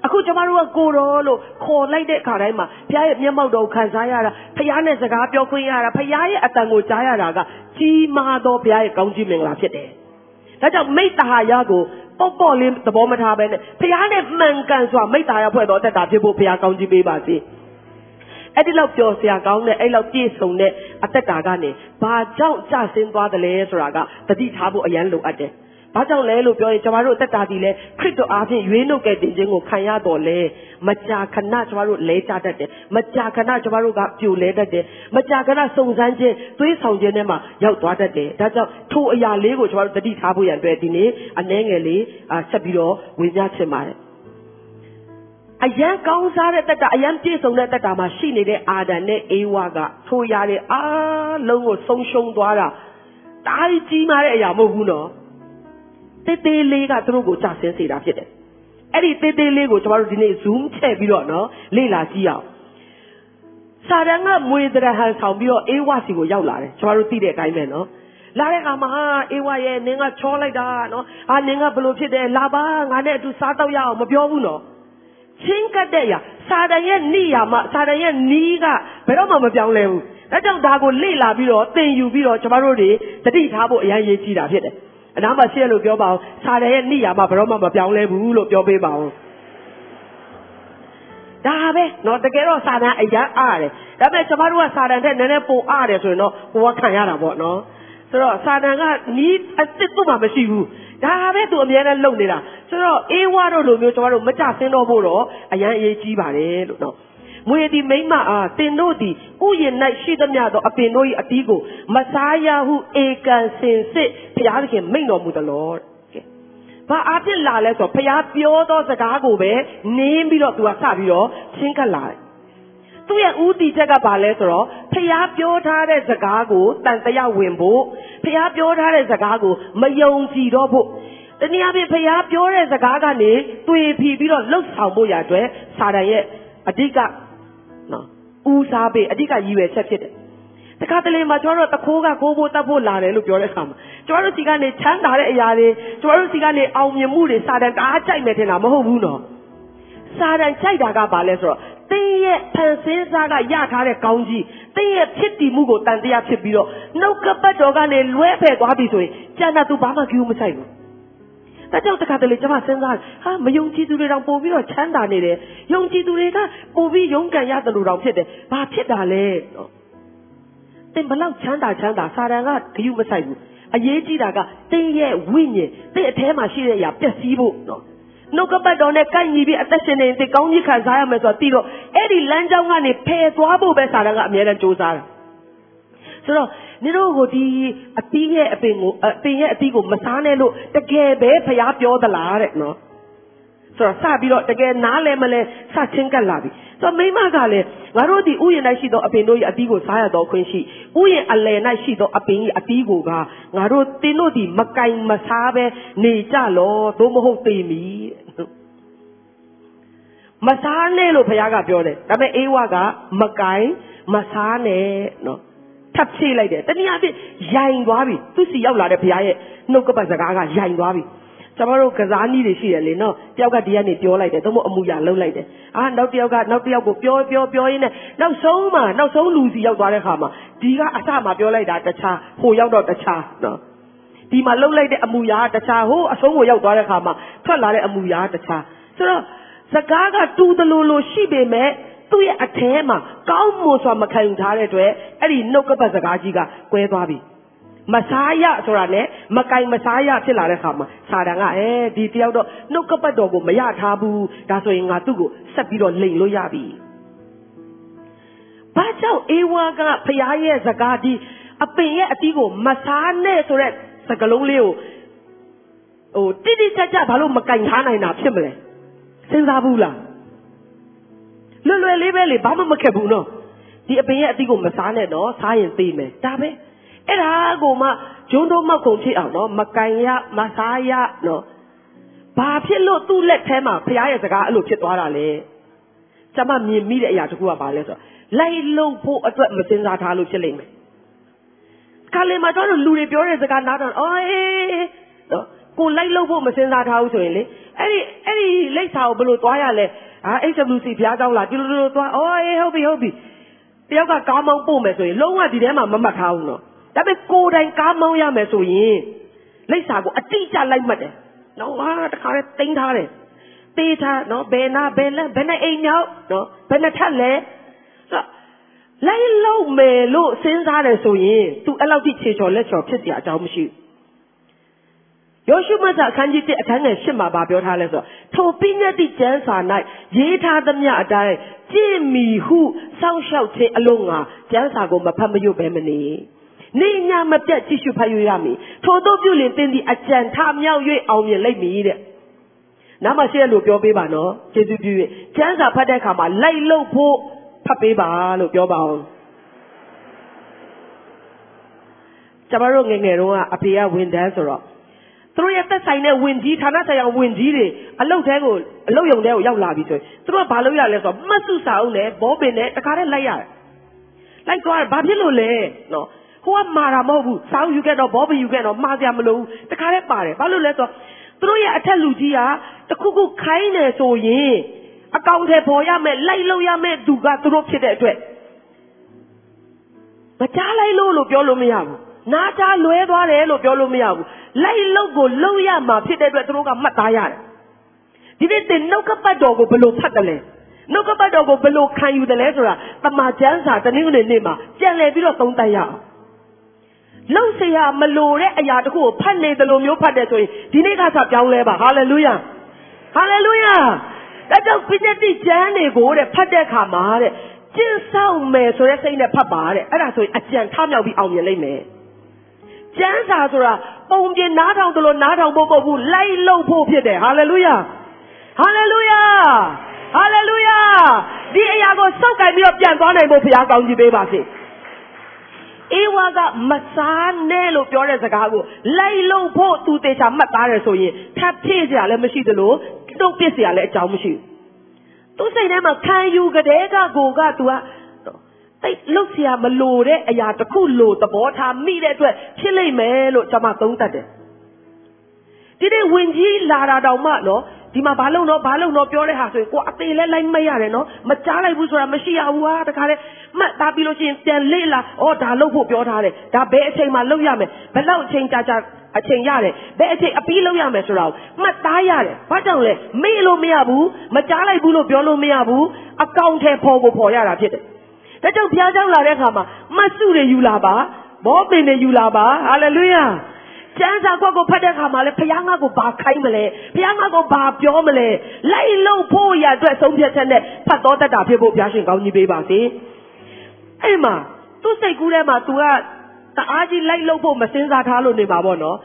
အခုကျမတို့ကကိုတော်လို့ခေါ်လိုက်တဲ့အခါတိုင်းမှာဘုရားရဲ့မျက်မှောက်တော်ခံစားရတာဘုရားနဲ့စကားပြောခွင့်ရတာဘုရားရဲ့အတန်ကိုကြားရတာကကြီးမားသောဘုရားရဲ့ကောင်းကြီးမင်္ဂလာဖြစ်တယ်။ဒါကြောင့်မိတ္တာရကိုပေါ့ပေါ့လေးသဘောမထားပဲနဲ့ဘုရားနဲ့မှန်ကန်စွာမိတ္တာရဖွဲ့တော်တက်တာဖြစ်ဖို့ဘုရားကောင်းကြီးပေးပါစေ။အဲ့ဒီလောက်ပျော်စရာကောင်းတဲ့အဲ့လောက်ပြည့်စုံတဲ့ အသက်တာကနေဘာကြောင့်ကြဆင်းသွားတယ်လဲဆိုတာကတတိထားဖို့အရန်လိုအပ်တယ်။ဘာကြောင့်လဲလို့ပြောရင်ကျမတို့တက်တာဒီလဲခရစ်တော်အားဖြင့်ရွေးနှုတ်ကယ်တင်ခြင်းကိုခံရတော်လဲမကြာခဏကျမတို့လဲကြတတ်တယ်မကြာခဏကျမတို့ကပြိုလဲတတ်တယ်မကြာခဏစုံစမ်းခြင်းသွေးဆောင်ခြင်းထဲမှာရောက်သွားတတ်တယ်ဒါကြောင့်ထိုအရာလေးကိုကျမတို့တတိထားဖို့ရန်အတွက်ဒီနေ့အနှဲငယ်လေးဆက်ပြီးတော့ဝင်ကြချင်ပါတယ် အရန်ကောင်းစားတဲ့တက်တာအရန်ပြည့်စုံတဲ့တက်တာမှာရှိနေတဲ့အာဒံနဲ့အေဝါကထိုရတဲ့အားလုံးကိုဆုံးရှုံးသွားတာတားကြီးမားတဲ့အရာမဟုတ်ဘူးနော်တေးသေးလေးကသူတို့ကိုကြာဆင်းစေတာဖြစ်တယ်။အဲ့ဒီတေးသေးလေးကိုကျွန်တော်တို့ဒီနေ့ zoom ချဲ့ပြီးတော့နော်လေ့လာကြည့်အောင်။စာတန်ကမွေတရဟန်ဆောင်ပြီးတော့အေးဝစီကိုရောက်လာတယ်ကျွန်တော်တို့သိတဲ့အတိုင်းပဲနော်။လာတဲ့အခါမှာဟာအေးဝရဲ့နင်ကချောလိုက်တာနော်။ဟာနင်ကဘလို့ဖြစ်တယ်လာပါငါနဲ့အတူစားတော့ရအောင်မပြောဘူးနော်။ ချင်းကတ်တဲ့ရစာတန်ရဲ့နိယာမစာတန်ရဲ့နီးကဘယ်တော့မှမပြောင်းလဲဘူး။ဒါကြောင့်ဒါကိုလေ့လာပြီးတော့သင်ယူပြီးတော့ကျွန်တော်တို့တွေတတိထားဖို့အရင်ရေးကြည့်တာဖြစ်တယ်။အနားမှာရှိရလို့ပြောပါအောင်စာရရဲ့နိယာမဘယ်တော့မှမပြောင်းလဲဘူးလို့ပြောပေးပါအောင်ဒါပဲเนาะတကယ်တော့စာတန်အရန်အားတယ်ဒါပေမဲ့ကျမတို့ကစာတန်တဲ့နည်းနည်းပိုအားတယ်ဆိုရင်တော့ကိုကခံရတာပေါ့เนาะဆိုတော့စာတန်ကနီးအစ်စ်သူ့မှာမရှိဘူး ဒါပဲသူအများနဲ့လုံနေတာဆိုတော့အေးဝါတို့လိုမျိုးကျွန်တော်တို့မကြဆင်းတော့ဖို့တော့အရန်အရေးကြီးပါတယ်လို့နော်မွေသည်မိမအားတင်တို့သည်ဥယျာဉ်၌ရှိသမျှသောအပင်တို့၏အတီးကိုမစားရဟုဧကံစင်စစ်ဘုရားသခင်မိန့်တော်မူသလောဘာအပြစ်လာလဲဆိုတော့ဘုရားပြောသောစကားကိုပဲနင်းပြီးတော့သူကစပြီးတော့ချင်းကပ်လာတယ် သူ့ရဲ့ဥတီချက်ကဘာလဲဆိုတော့ဖះပြောထားတဲ့စကားကိုတန်တရားဝင်ဖို့ဖះပြောထားတဲ့စကားကိုမယုံကြည်တော့ဖို့တနည်းအားဖြင့်ဖះပြောတဲ့စကားကနေတွေ့ဖီပြီးတော့လှုပ်ဆောင်ဖို့ရအတွက်စာတန်ရဲ့အဓိကနော်ဦးစားပေးအဓိကရည်ရွယ်ချက်ဖြစ်တယ်တခါတလေမှာကျွန်တော်တို့တခိုးကကိုးဖို့တတ်ဖို့လာတယ်လို့ပြောတဲ့အခါမှာကျွန်တော်တို့စီကနေချမ်းသာတဲ့အရာတွေကျွန်တော်တို့စီကနေအောင်မြင်မှုတွေစာတန်တအားကြိုက်မယ်ထင်တာမဟုတ်ဘူးနော်စာတန်ကြိုက်တာကဘာလဲဆိုတော့ တင်းရဲ့ဖန်ဆင်းစားကရထားတဲ့ကောင်းကြီးတင်းရဲ့ဖြစ်တည်မှုကိုတန်တရားဖြစ်ပြီးတော့နှုတ်ကပတ်တော်ကနေလွဲဖယ်သွားပြီဆိုရင်ကျန်တာသူဘာမှကြည့်မဆိုင်ဘူးဒါကြောင့်တခါတလေကျွန်မစဉ်းစားဟာမယုံကြည်သူတွေတောင်ပို့ပြီးတော့ချမ်းသာနေတယ်ယုံကြည်သူတွေကပို့ပြီးယုံကန်ရတယ်လို့တောင်ဖြစ်တယ်ဘာဖြစ်တာလဲနော်သင်ဘလောက်ချမ်းသာချမ်းသာစာတန်ကဂယုမဆိုင်ဘူးအရေးကြီးတာကသင်ရဲ့ဝိညာဉ်သင်အထဲမှာရှိတဲ့အရာပျက်စီးဖို့နော် နှုတ်ကပတ်တော်နဲ့ကိုက်ညီပြီးအသက်ရှင်နေသင်ကောင်းကြီးခံစားရမယ်ဆိုတော့ပြီးတော့အဲ့ဒီလမ်းကြောင်းကနေဖယ်သွားဖို့ပဲစာတန်ကအမြဲတမ်းကြိုးစားတာဆိုတော့နင်တို့ကိုဒီအသီးရဲ့အပင်ကိုအပင်ရဲ့အသီးကိုမစားနဲ့လို့တကယ်ပဲဖျားပြောသလားတဲ့နော်ဆိုတော့စပြီးတော့တကယ်နားလဲမလဲစချင်းကပ်လာပြီဆိုတော့မိမကလည်းငါတို့ဒီဥယျာဉ်၌ရှိသောအပင်တို့၏အသီးကိုစားရသောခွင့်ရှိဥယျာဉ်အလယ်၌ရှိသောအပင်၏အသီးကိုကငါတို့တင်းတို့ဒီမကင်မစားပဲနေကြလောသို့မဟုတ်သေမည် မစားနဲ့လို့ဘုရားကပြောတယ်ဒါပေမဲ့အေးဝကမကင်မစားနဲ့နော်ထပ်ဖြည့်လိုက်တယ်တနည်းအားဖြင့်ယိုင်သွားပြီသူစီရောက်လာတဲ့ဘုရားရဲ့နှုတ်ကပတ်စကားကယိုင်သွားပြီကျမတို့ကစားနည်းတွေရှိတယ်လေနော်တယောက်ကဒီကနေပြောလိုက်တယ်သို့မဟုတ်အမှုရလုံးလိုက်တယ်အာနောက်တယောက်ကနောက်တယောက်ကိုပြောပြောပြောရင်းနဲ့နောက်ဆုံးမှနောက်ဆုံးလူစီရောက်သွားတဲ့ခါမှာဒီကအစမှပြောလိုက်တာတခြားဟိုရောက်တော့တခြားနော်ဒီမှာလှုပ်လိုက်တဲ့အမှုရာတခြားဟိုအဆုံးကိုရောက်သွားတဲ့ခါမှာထွက်လာတဲ့အမှုရာတခြားဆိုတော့ စကားကတူတလူလိုရှိပေမဲ့သူ့ရဲ့အထဲမှာကောင်းမွန်စွာမခံယူထားတဲ့အတွက်အဲ့ဒီနှုတ်ကပတ်စကားကြီးကကွဲသွားပြီမစားရဆိုတာနဲ့မကင်မစားရဖြစ်လာတဲ့ခါမှာစာတန်ကအဲဒီတယောက်တော့နှုတ်ကပတ်တော်ကိုမရထားဘူးဒါဆိုရင်ငါသူ့ကိုဆက်ပြီးတော့လိန်လို့ရပြီဘာကြောင့်အေဝါကဖရားရဲ့စကားဒီအပင်ရဲ့အတီးကိုမစားနဲ့ဆိုတဲ့စကလုံးလေးကိုဟိုတိတိကျကျဘာလို့မကင်ထားနိုင်တာဖြစ်မလဲ စဉ်းစားဘူးလားလွယ်လွယ်လေးပဲလေဘာမှမခက်ဘူးနော်ဒီအပင်ရဲ့အတီးကိုမစားနဲ့နော်စားရင်သိမယ်ဒါပဲအဲ့ဒါကိုမှဂျုံတို့မောက်ကုန်ဖြစ်အောင်နော်မကန်ရမစားရနော်ဘာဖြစ်လို့သူ့လက်ထဲမှာဖရားရဲ့စကားအဲ့လိုဖြစ်သွားတာလဲကျွန်မမြင်မိတဲ့အရာတခုကဘာလဲဆိုတော့လိုက်လုံဖို့အတွက်မစင်စားထားလို့ဖြစ်လိမ့်မယ်ခါလေမှာတော့လူတွေပြောတဲ့စကားနားတော့အော်အေးနော် ကိုလိုက်လို့ဖို့မစဉ်းစားထားဘူးဆိုရင်လေအဲ့ဒီအဲ့ဒီလိပ်စာကိုဘယ်လိုသွားရလဲအာ HWC ဘုရားကျောင်းလာဒီလိုလိုသွားအော်အေးဟုတ်ပြီဟုတ်ပြီတယောက်ကကားမောင်းပို့မယ်ဆိုရင်လုံးဝဒီထဲမှာမမှတ်ထားဘူးနော်ဒါပေမဲ့ကိုယ်တိုင်ကားမောင်းရမယ်ဆိုရင်လိပ်စာကိုအတိအကျလိုက်မှတ်တယ်နော်ဟာတခါတည်းတင်ထားတယ်သေးထားနော်ဘယ်နာဘယ်လက်ဘယ်နဲ့အိမ်ရောက်နော်ဘယ်နဲ့ထက်လဲလိုက်လို့မယ်လို့စဉ်းစားတယ်ဆိုရင် तू အဲ့လောက်ထိခြေချော်လက်ချော်ဖြစ်စရာအကြောင်းမရှိဘူး ယောရှုမတ်စာအခန်းကြီး1အခန်းငယ်8မှာဗာပြောထားလဲဆိုတော့ထိုပညတ်တိကျမ်းစာ၌ရေးထားသမျှအတိုင်းကြည်မီဟုစောင့်ရှောက်ခြင်းအလို့ငါကျမ်းစာကိုမဖတ်မရွတ်ဘဲမနေနေညာမပြတ်ကြည့်ရှုဖတ်ရရမည်ထို့သောပြုလင်တင်းသည်အကြံထမြောက်၍အောင်မြင်လိမ့်မည်တဲ့နားမရှိရလို့ပြောပေးပါနော်ကျေးဇူးပြု၍ကျမ်းစာဖတ်တဲ့အခါမှာလိုက်လို့ဖို့ဖတ်ပေးပါလို့ပြောပါအောင်ကျမတို့ငယ်ငယ်တုန်းကအဖေကဝန်ထမ်းဆိုတော့ သူတို့ရဲ့သက်ဆိုင်တဲ့ဝင်ကြီးဌာနဆိုင်ရာဝင်ကြီးတွေအလုတ်တဲကိုအလုတ်ယုံတဲကိုရောက်လာပြီဆိုရင်သူတို့ကဘာလုပ်ရလဲဆိုတော့မတ်စုစာအုပ်နဲ့ဘောပင်နဲ့တခါတည်းလိုက်ရတယ်လိုက်သွားတယ်ဘာဖြစ်လို့လဲနော်ဟိုကမာတာမဟုတ်ဘူးစောင်းယူခဲ့တော့ဘောပင်ယူခဲ့တော့မှားစရာမလိုဘူးတခါတည်းပါတယ်ဘာလို့လဲဆိုတော့သူတို့ရဲ့အထက်လူကြီးကတခုခုခိုင်းနေဆိုရင်အကောင်ထဲပေါ်ရမယ်လိုက်လို့ရမယ်သူကသူတို့ဖြစ်တဲ့အတွက်မကြားလိုက်လို့လို့ပြောလို့မရဘူး နားကြားလွဲသွားတယ်လို့ပြောလို့မရဘူးလိုက်လို့ကိုလုံရမှာဖြစ်တဲ့အတွက်သူတို့ကမှတ်သားရတယ်ဒီနေ့တင်နှုတ်ကပတ်တော်ကိုဘယ်လိုဖတ်တယ်လဲနှုတ်ကပတ်တော်ကိုဘယ်လိုခံယူတယ်လဲဆိုတာတမန်ကျမ်းစာတနင်္ဂနွေနေ့မှာကြံလည်ပြီးတော့သုံးသပ်ရအောင်လုံเสียမလိုတဲ့အရာတခုကိုဖတ်နေတယ်လို့မျိုးဖတ်တယ်ဆိုရင်ဒီနေ့ကစပြောင်းလဲပါဟာလေလုယာဟာလေလုယာဒါကြောင့်ပိဋကကျမ်းတွေကိုတဲ့ဖတ်တဲ့အခါမှာတဲ့ကျင့်ဆောင်မယ်ဆိုတဲ့စိတ်နဲ့ဖတ်ပါတဲ့အဲ့ဒါဆိုရင်အကြံထမြောက်ပြီးအောင်မြင်လိမ့်မယ် ကျမ်းစာဆိုတာပုံပြင်နားထောင်တယ်လို့နားထောင်ဖို့မဟုတ်ဘူးလိုက်လို့ဖို့ဖြစ်တယ်ဟာလေလုယာဟာလေလုယာဟာလေလုယာဒီအရာကိုစောက်ကင်ပြီးတော့ပြန်သွားနိုင်ဖို့ဘုရားကောင်းကြီးပေးပါစေအေဝါကမစားနဲ့လို့ပြောတဲ့စကားကိုလိုက်လို့ဖို့သူတေချာမှတ်သားတယ်ဆိုရင်ထပ်ဖြည့်စရာလည်းမရှိသလိုတုတ်ပစ်စရာလည်းအကြောင်းမရှိဘူးသူစိတ်ထဲမှာခံယူကြတဲ့ကကိုက तू က တိတ်လုတ်เสียမလိုတဲ့အရာတစ်ခုလိုသဘောထားမိတဲ့အတွက်ဖြစ်လိမ့်မယ်လို့ကျွန်မသုံးသပ်တယ်ဒီနေ့ဝင်ကြီးလာတာတောင်မှနော်ဒီမှာဘာလို့တော့ဘာလို့တော့ပြောတဲ့ဟာဆိုရင်ကိုအသေးလဲလိုက်မရတယ်နော်မကြားလိုက်ဘူးဆိုတာမရှိရဘူးဟာတခါလေမှတ်သားပြီးလို့ရှိရင်ပြန်လေ့လာဩဒါလုပ်ဖို့ပြောထားတယ်ဒါဘယ်အချိန်မှလုပ်ရမယ်ဘယ်လောက်အချိန်ကြာကြာအချိန်ရတယ်ဘယ်အချိန်အပြီးလုပ်ရမယ်ဆိုတာကိုမှတ်သားရတယ်ဘာကြောင့်လဲမေ့လို့မရဘူးမကြားလိုက်ဘူးလို့ပြောလို့မရဘူးအကောင့်ထဲပေါ်ကိုပေါ်ရတာဖြစ်တယ် ဒါကြောင့်ဘုရားကျောင်းလာတဲ့အခါမှာမတ်စုတွေယူလာပါဘောပင်တွေယူလာပါဟာလေလုယာကျမ်းစာကွက်ကိုဖတ်တဲ့အခါမှာလေဘုရားငါ့ကိုဘာခိုင်းမလဲဘုရားငါ့ကိုဘာပြောမလဲလိုက်လို့ဖို့ရအတွက်ဆုံးဖြတ်ချက်နဲ့ဖတ်တော်တတ်တာဖြစ်ဖို့ဘုရားရှင်ကောင်းကြီးပေးပါစေအဲ့မှာသူ့စိတ်ကူးထဲမှာ तू ကတအားကြီးလိုက်လို့ဖို့မစင်စားထားလို့နေပါပေါ့နော်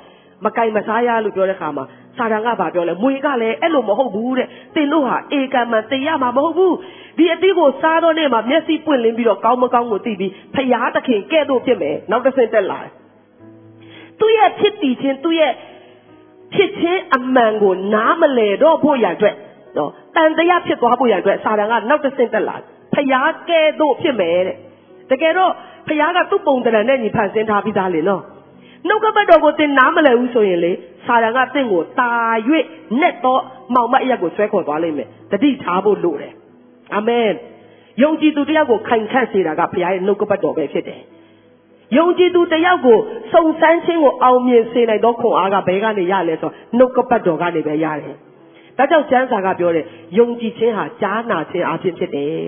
မကင်မစားရလို့ပြောတဲ့ခါမှာ စာတန်ကဘာပြောလဲမွေကလည်းအဲ့လိုမဟုတ်ဘူးတဲ့သင်တို့ဟာဧကံမှသိရမှာမဟုတ်ဘူးဒီအတိကိုစားတော့နေမှာမျက်စိပွင့်လင်းပြီးတော့ကောင်းမကောင်းကိုသိပြီးဖျားသခင်ကဲ့သို့ဖြစ်မယ်နောက်တစ်ဆင့်တက်လာတယ်သူ့ရဲ့ဖြစ်တည်ခြင်းသူ့ရဲ့ဖြစ်ခြင်းအမှန်ကိုနားမလည်တော့ဖို့ရအတွက်နော်တန်တရားဖြစ်သွားဖို့ရအတွက်စာတန်ကနောက်တစ်ဆင့်တက်လာဖျားကဲ့သို့ဖြစ်မယ်တဲ့တကယ်တော့ဖျားကသူ့ပုံတရံနဲ့ညီဖန်ဆင်းထားပြီးသားလေနော် နှုတ်ကပတ်တော်ကိုသင်နားမလည်ဘူးဆိုရင်လေစာတန်ကသင်ကိုတာ၍နဲ့တော့မှောင်မအရက်ကိုဆွဲခေါ်သွားလိမ့်မယ်တတိထားဖို့လိုတယ်အာမင်ယုံကြည်သူတယောက်ကိုခိုင်ခန့်စေတာကဘုရားရဲ့နှုတ်ကပတ်တော်ပဲဖြစ်တယ်ယုံကြည်သူတယောက်ကိုစုံစမ်းခြင်းကိုအောင်မြင်စေနိုင်သောခွန်အားကဘယ်ကနေရလဲဆိုတော့နှုတ်ကပတ်တော်ကနေပဲရတယ်ဒါကြောင့်ကျမ်းစာကပြောတယ်ယုံကြည်ခြင်းဟာကြားနာခြင်းအဖြစ်ဖြစ်တယ်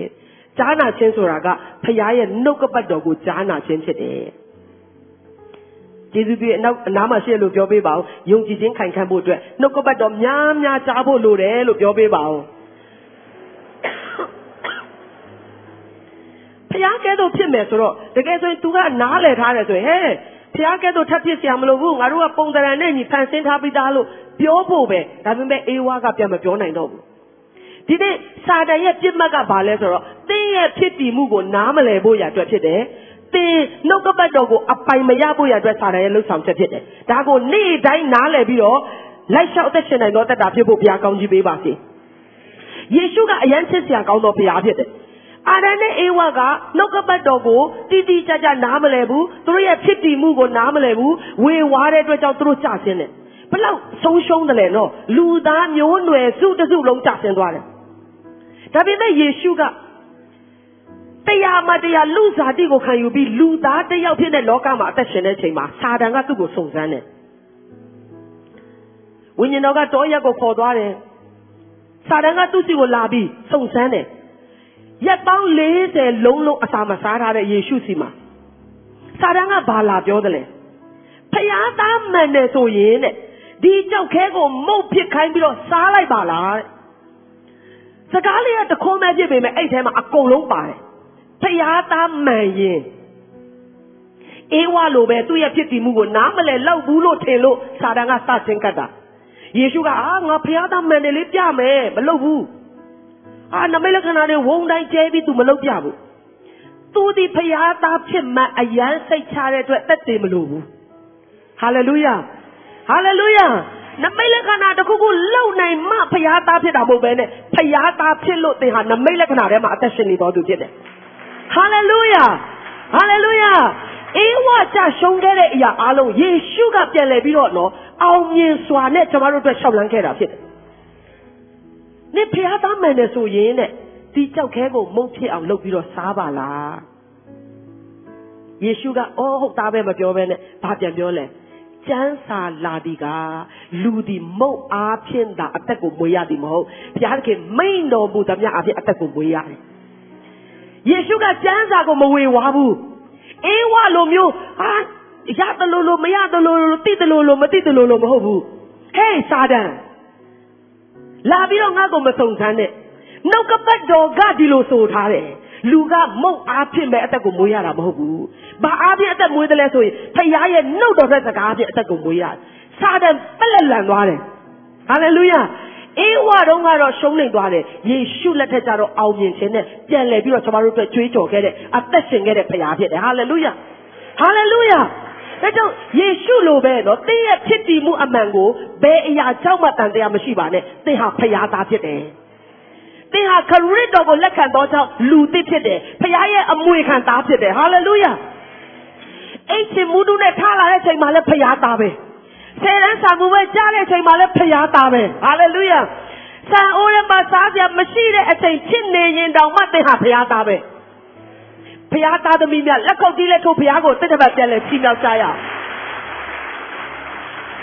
ကြားနာခြင်းဆိုတာကဖခင်ရဲ့နှုတ်ကပတ်တော်ကိုကြားနာခြင်းဖြစ်တယ် ယေရှုသည်အနောက်အနားမှာရှိတယ်လို့ပြောပေးပါအောင်ယုံကြည်ခြင်းခိုင်ခံ့ဖို့အတွက်နှုတ်ကပတ်တော်များများကြားဖို့လိုတယ်လို့ပြောပေးပါအောင်ဖျားကဲတော့ဖြစ်မယ်ဆိုတော့တကယ်ဆိုရင်သူကနားလည်ထားတယ်ဆိုရင်ဟဲ့ဖျားကဲတော့ထပ်ဖြစ်ဆရာမလို့ဘူးငါတို့ကပုံတရံနဲ့ညီဖန်ဆင်းထားပြီးသားလို့ပြောဖို့ပဲဒါပေမဲ့အေဝါကပြန်မပြောနိုင်တော့ဘူးဒီနေ့စာတန်ရဲ့ပြစ်မှတ်ကဘာလဲဆိုတော့သင်ရဲ့ဖြစ်တည်မှုကိုနားမလည်ဖို့ရာအတွက်ဖြစ်တယ် သင်နှုတ်ကပတ်တော်ကိုအပိုင်မရဖို့ရအတွက်စာတန်ရဲ့လှုပ်ဆောင်ချက်ဖြစ်တယ်ဒါကိုနေ့တိုင်းနားလည်ပြီးတော့လိုက်လျှောက်သက်ရှင်နိုင်သောတက်တာဖြစ်ဖို့ဘုရားကောင်းကြီးပေးပါစေယေရှုကအယမ်းချစ်စရာကောင်းသောဘုရားဖြစ်တယ်အာရနဲ့အေဝါကနှုတ်ကပတ်တော်ကိုတိတိကျကျနားမလည်ဘူးသူတို့ရဲ့ဖြစ်တည်မှုကိုနားမလည်ဘူးဝေဝါးတဲ့အတွက်ကြောင့်သူတို့ကြဆင်းတယ်ဘလောက်ဆုံးရှုံးတယ်လဲနော်လူသားမျိုးနွယ်စုတစုလုံးကြဆင်းသွားတယ်ဒါပေမဲ့ယေရှုက တရားမှတရားလူစားတိကိုခံယူပြီးလူသားတယောက်ဖြစ်တဲ့လောကမှာအသက်ရှင်တဲ့ချိန်မှာစာတန်ကသူ့ကိုစုံစမ်းတယ်ဝိညာဉ်တော်ကတောရက်ကိုခေါ်သွားတယ်စာတန်ကသူ့စီကိုလာပြီးစုံစမ်းတယ်ရက်ပေါင်း40လုံးလုံးအစာမစားထားတဲ့ယေရှုစီမှာစာတန်ကဘာလာပြောတယ်လဲဖျားသားမှန်တယ်ဆိုရင်တဲ့ဒီကြောက်ခဲကိုမုတ်ဖြစ်ခိုင်းပြီးတော့စားလိုက်ပါလားတဲ့စကားလေးကတခွန်းပဲဖြစ်ပေမဲ့အဲ့ထဲမှာအကုန်လုံးပါတယ် ဖျားသားမှန်ရင်အေးဝါလိုပဲသူ့ရဲ့ဖြစ်တည်မှုကိုနားမလဲလောက်ဘူးလို့ထင်လို့စာတန်ကစတင်ကတ်တာယေရှုကအာငါဖျားသားမှန်တယ်လေးပြမယ်မလုပ်ဘူးအာနမိတ်လက္ခဏာတွေဝုံတိုင်းကျဲပြီး तू မလုပ်ပြဘူးသူဒီဖျားသားဖြစ်မှအယမ်းစိတ်ချတဲ့အတွက်တက်တယ်မလို့ဘူးဟာလေလုယာဟာလေလုယာနမိတ်လက္ခဏာတစ်ခုခုလုံနိုင်မှဖျားသားဖြစ်တာမဟုတ်ပဲနဲ့ဖျားသားဖြစ်လို့သင်ဟာနမိတ်လက္ခဏာထဲမှာအသက်ရှင်နေတော်သူဖြစ်တယ် ဟာလေလုယာဟာလေလုယာအေးဝါကြရှုံးခဲ့တဲ့အရာအလုံးယေရှုကပြန်လဲပြီးတော့နော်အောင်မြင်စွာနဲ့ကျွန်တော်တို့အတွက်ရှောက်လန်းခဲ့တာဖြစ်တယ်။နေဖျားသားမှန်တယ်ဆိုရင်တဲ့ဒီကြောက်ခဲကိုမုတ်ဖြစ်အောင်လုပ်ပြီးတော့စားပါလား။ယေရှုကအော်ဟုတ်သားပဲမပြောဘဲနဲ့ဘာပြန်ပြောလဲ။ကျမ်းစာလာဒီကလူဒီမုတ်အားဖြင့်သာအသက်ကိုမွေးရသည်မဟုတ်ဘုရားသခင်မိန်တော်မူသမျှအဖြစ်အသက်ကိုမွေးရတယ် ယေရှုကကျမ်းစာကိုမဝေဝါဘူးအေးဝလိုမျိုးဟာရတယ်လို့လို့မရတယ်လို့လို့တိတယ်လို့လို့မတိတယ်လို့လို့မဟုတ်ဘူးဟေးစာတန်လာပြီးတော့ငါ့ကိုမစုံစမ်းနဲ့နှုတ်ကပတ်တော်ကဒီလိုဆိုထားတယ်လူကမုတ်အားဖြင့်ပဲအသက်ကိုမွေးရတာမဟုတ်ဘူး။ဘာအားဖြင့်အသက်မွေးတယ်လဲဆိုရင်ဖခင်ရဲ့နှုတ်တော်တဲ့စကားဖြင့်အသက်ကိုမွေးရတယ်။စာတန်ပက်လက်လန်သွားတယ်။ဟာလေလုယာ အေးဝတုန်းကတော့ရှုံးနေသွားတယ်ယေရှုလက်ထက်ကျတော့အောင်မြင်ခြင်းနဲ့ပြန်လည်ပြီးတော့ကျွန်တော်တို့အတွက်ကြွေးကြော်ခဲ့တဲ့အသက်ရှင်ခဲ့တဲ့ဖခင်ဖြစ်တယ်ဟာလေလုယာဟာလေလုယာဒါကြောင့်ယေရှုလိုပဲနော်သင်ရဲ့ဖြစ်တည်မှုအမှန်ကိုဘယ်အရာကြောင့်မှတန်တရားမရှိပါနဲ့သင်ဟာဖခင်သားဖြစ်တယ်သင်ဟာခရစ်တော်ကိုလက်ခံသောကြောင့်လူသစ်ဖြစ်တယ်ဖခင်ရဲ့အမွေခံသားဖြစ်တယ်ဟာလေလုယာအဲ့ဒီမူဒုနဲ့ထားလာတဲ့ချိန်မှာလည်းဖခင်သားပဲ ဆယ်တန်းစာကူပဲကြားတဲ့အချိန်မှာလည်းဖျားသားပဲဟာလေလုယာဆန်အိုးထဲမှာစားစရာမရှိတဲ့အချိန်ဖြစ်နေရင်တောင်မှသင်ဟာဖျားသားပဲဖျားသားသမီးများလက်ခုပ်တီးလက်ထုတ်ဖျားကိုတစ်တစ်ပတ်ပြန်လဲချီးမြှောက်ကြရအောင်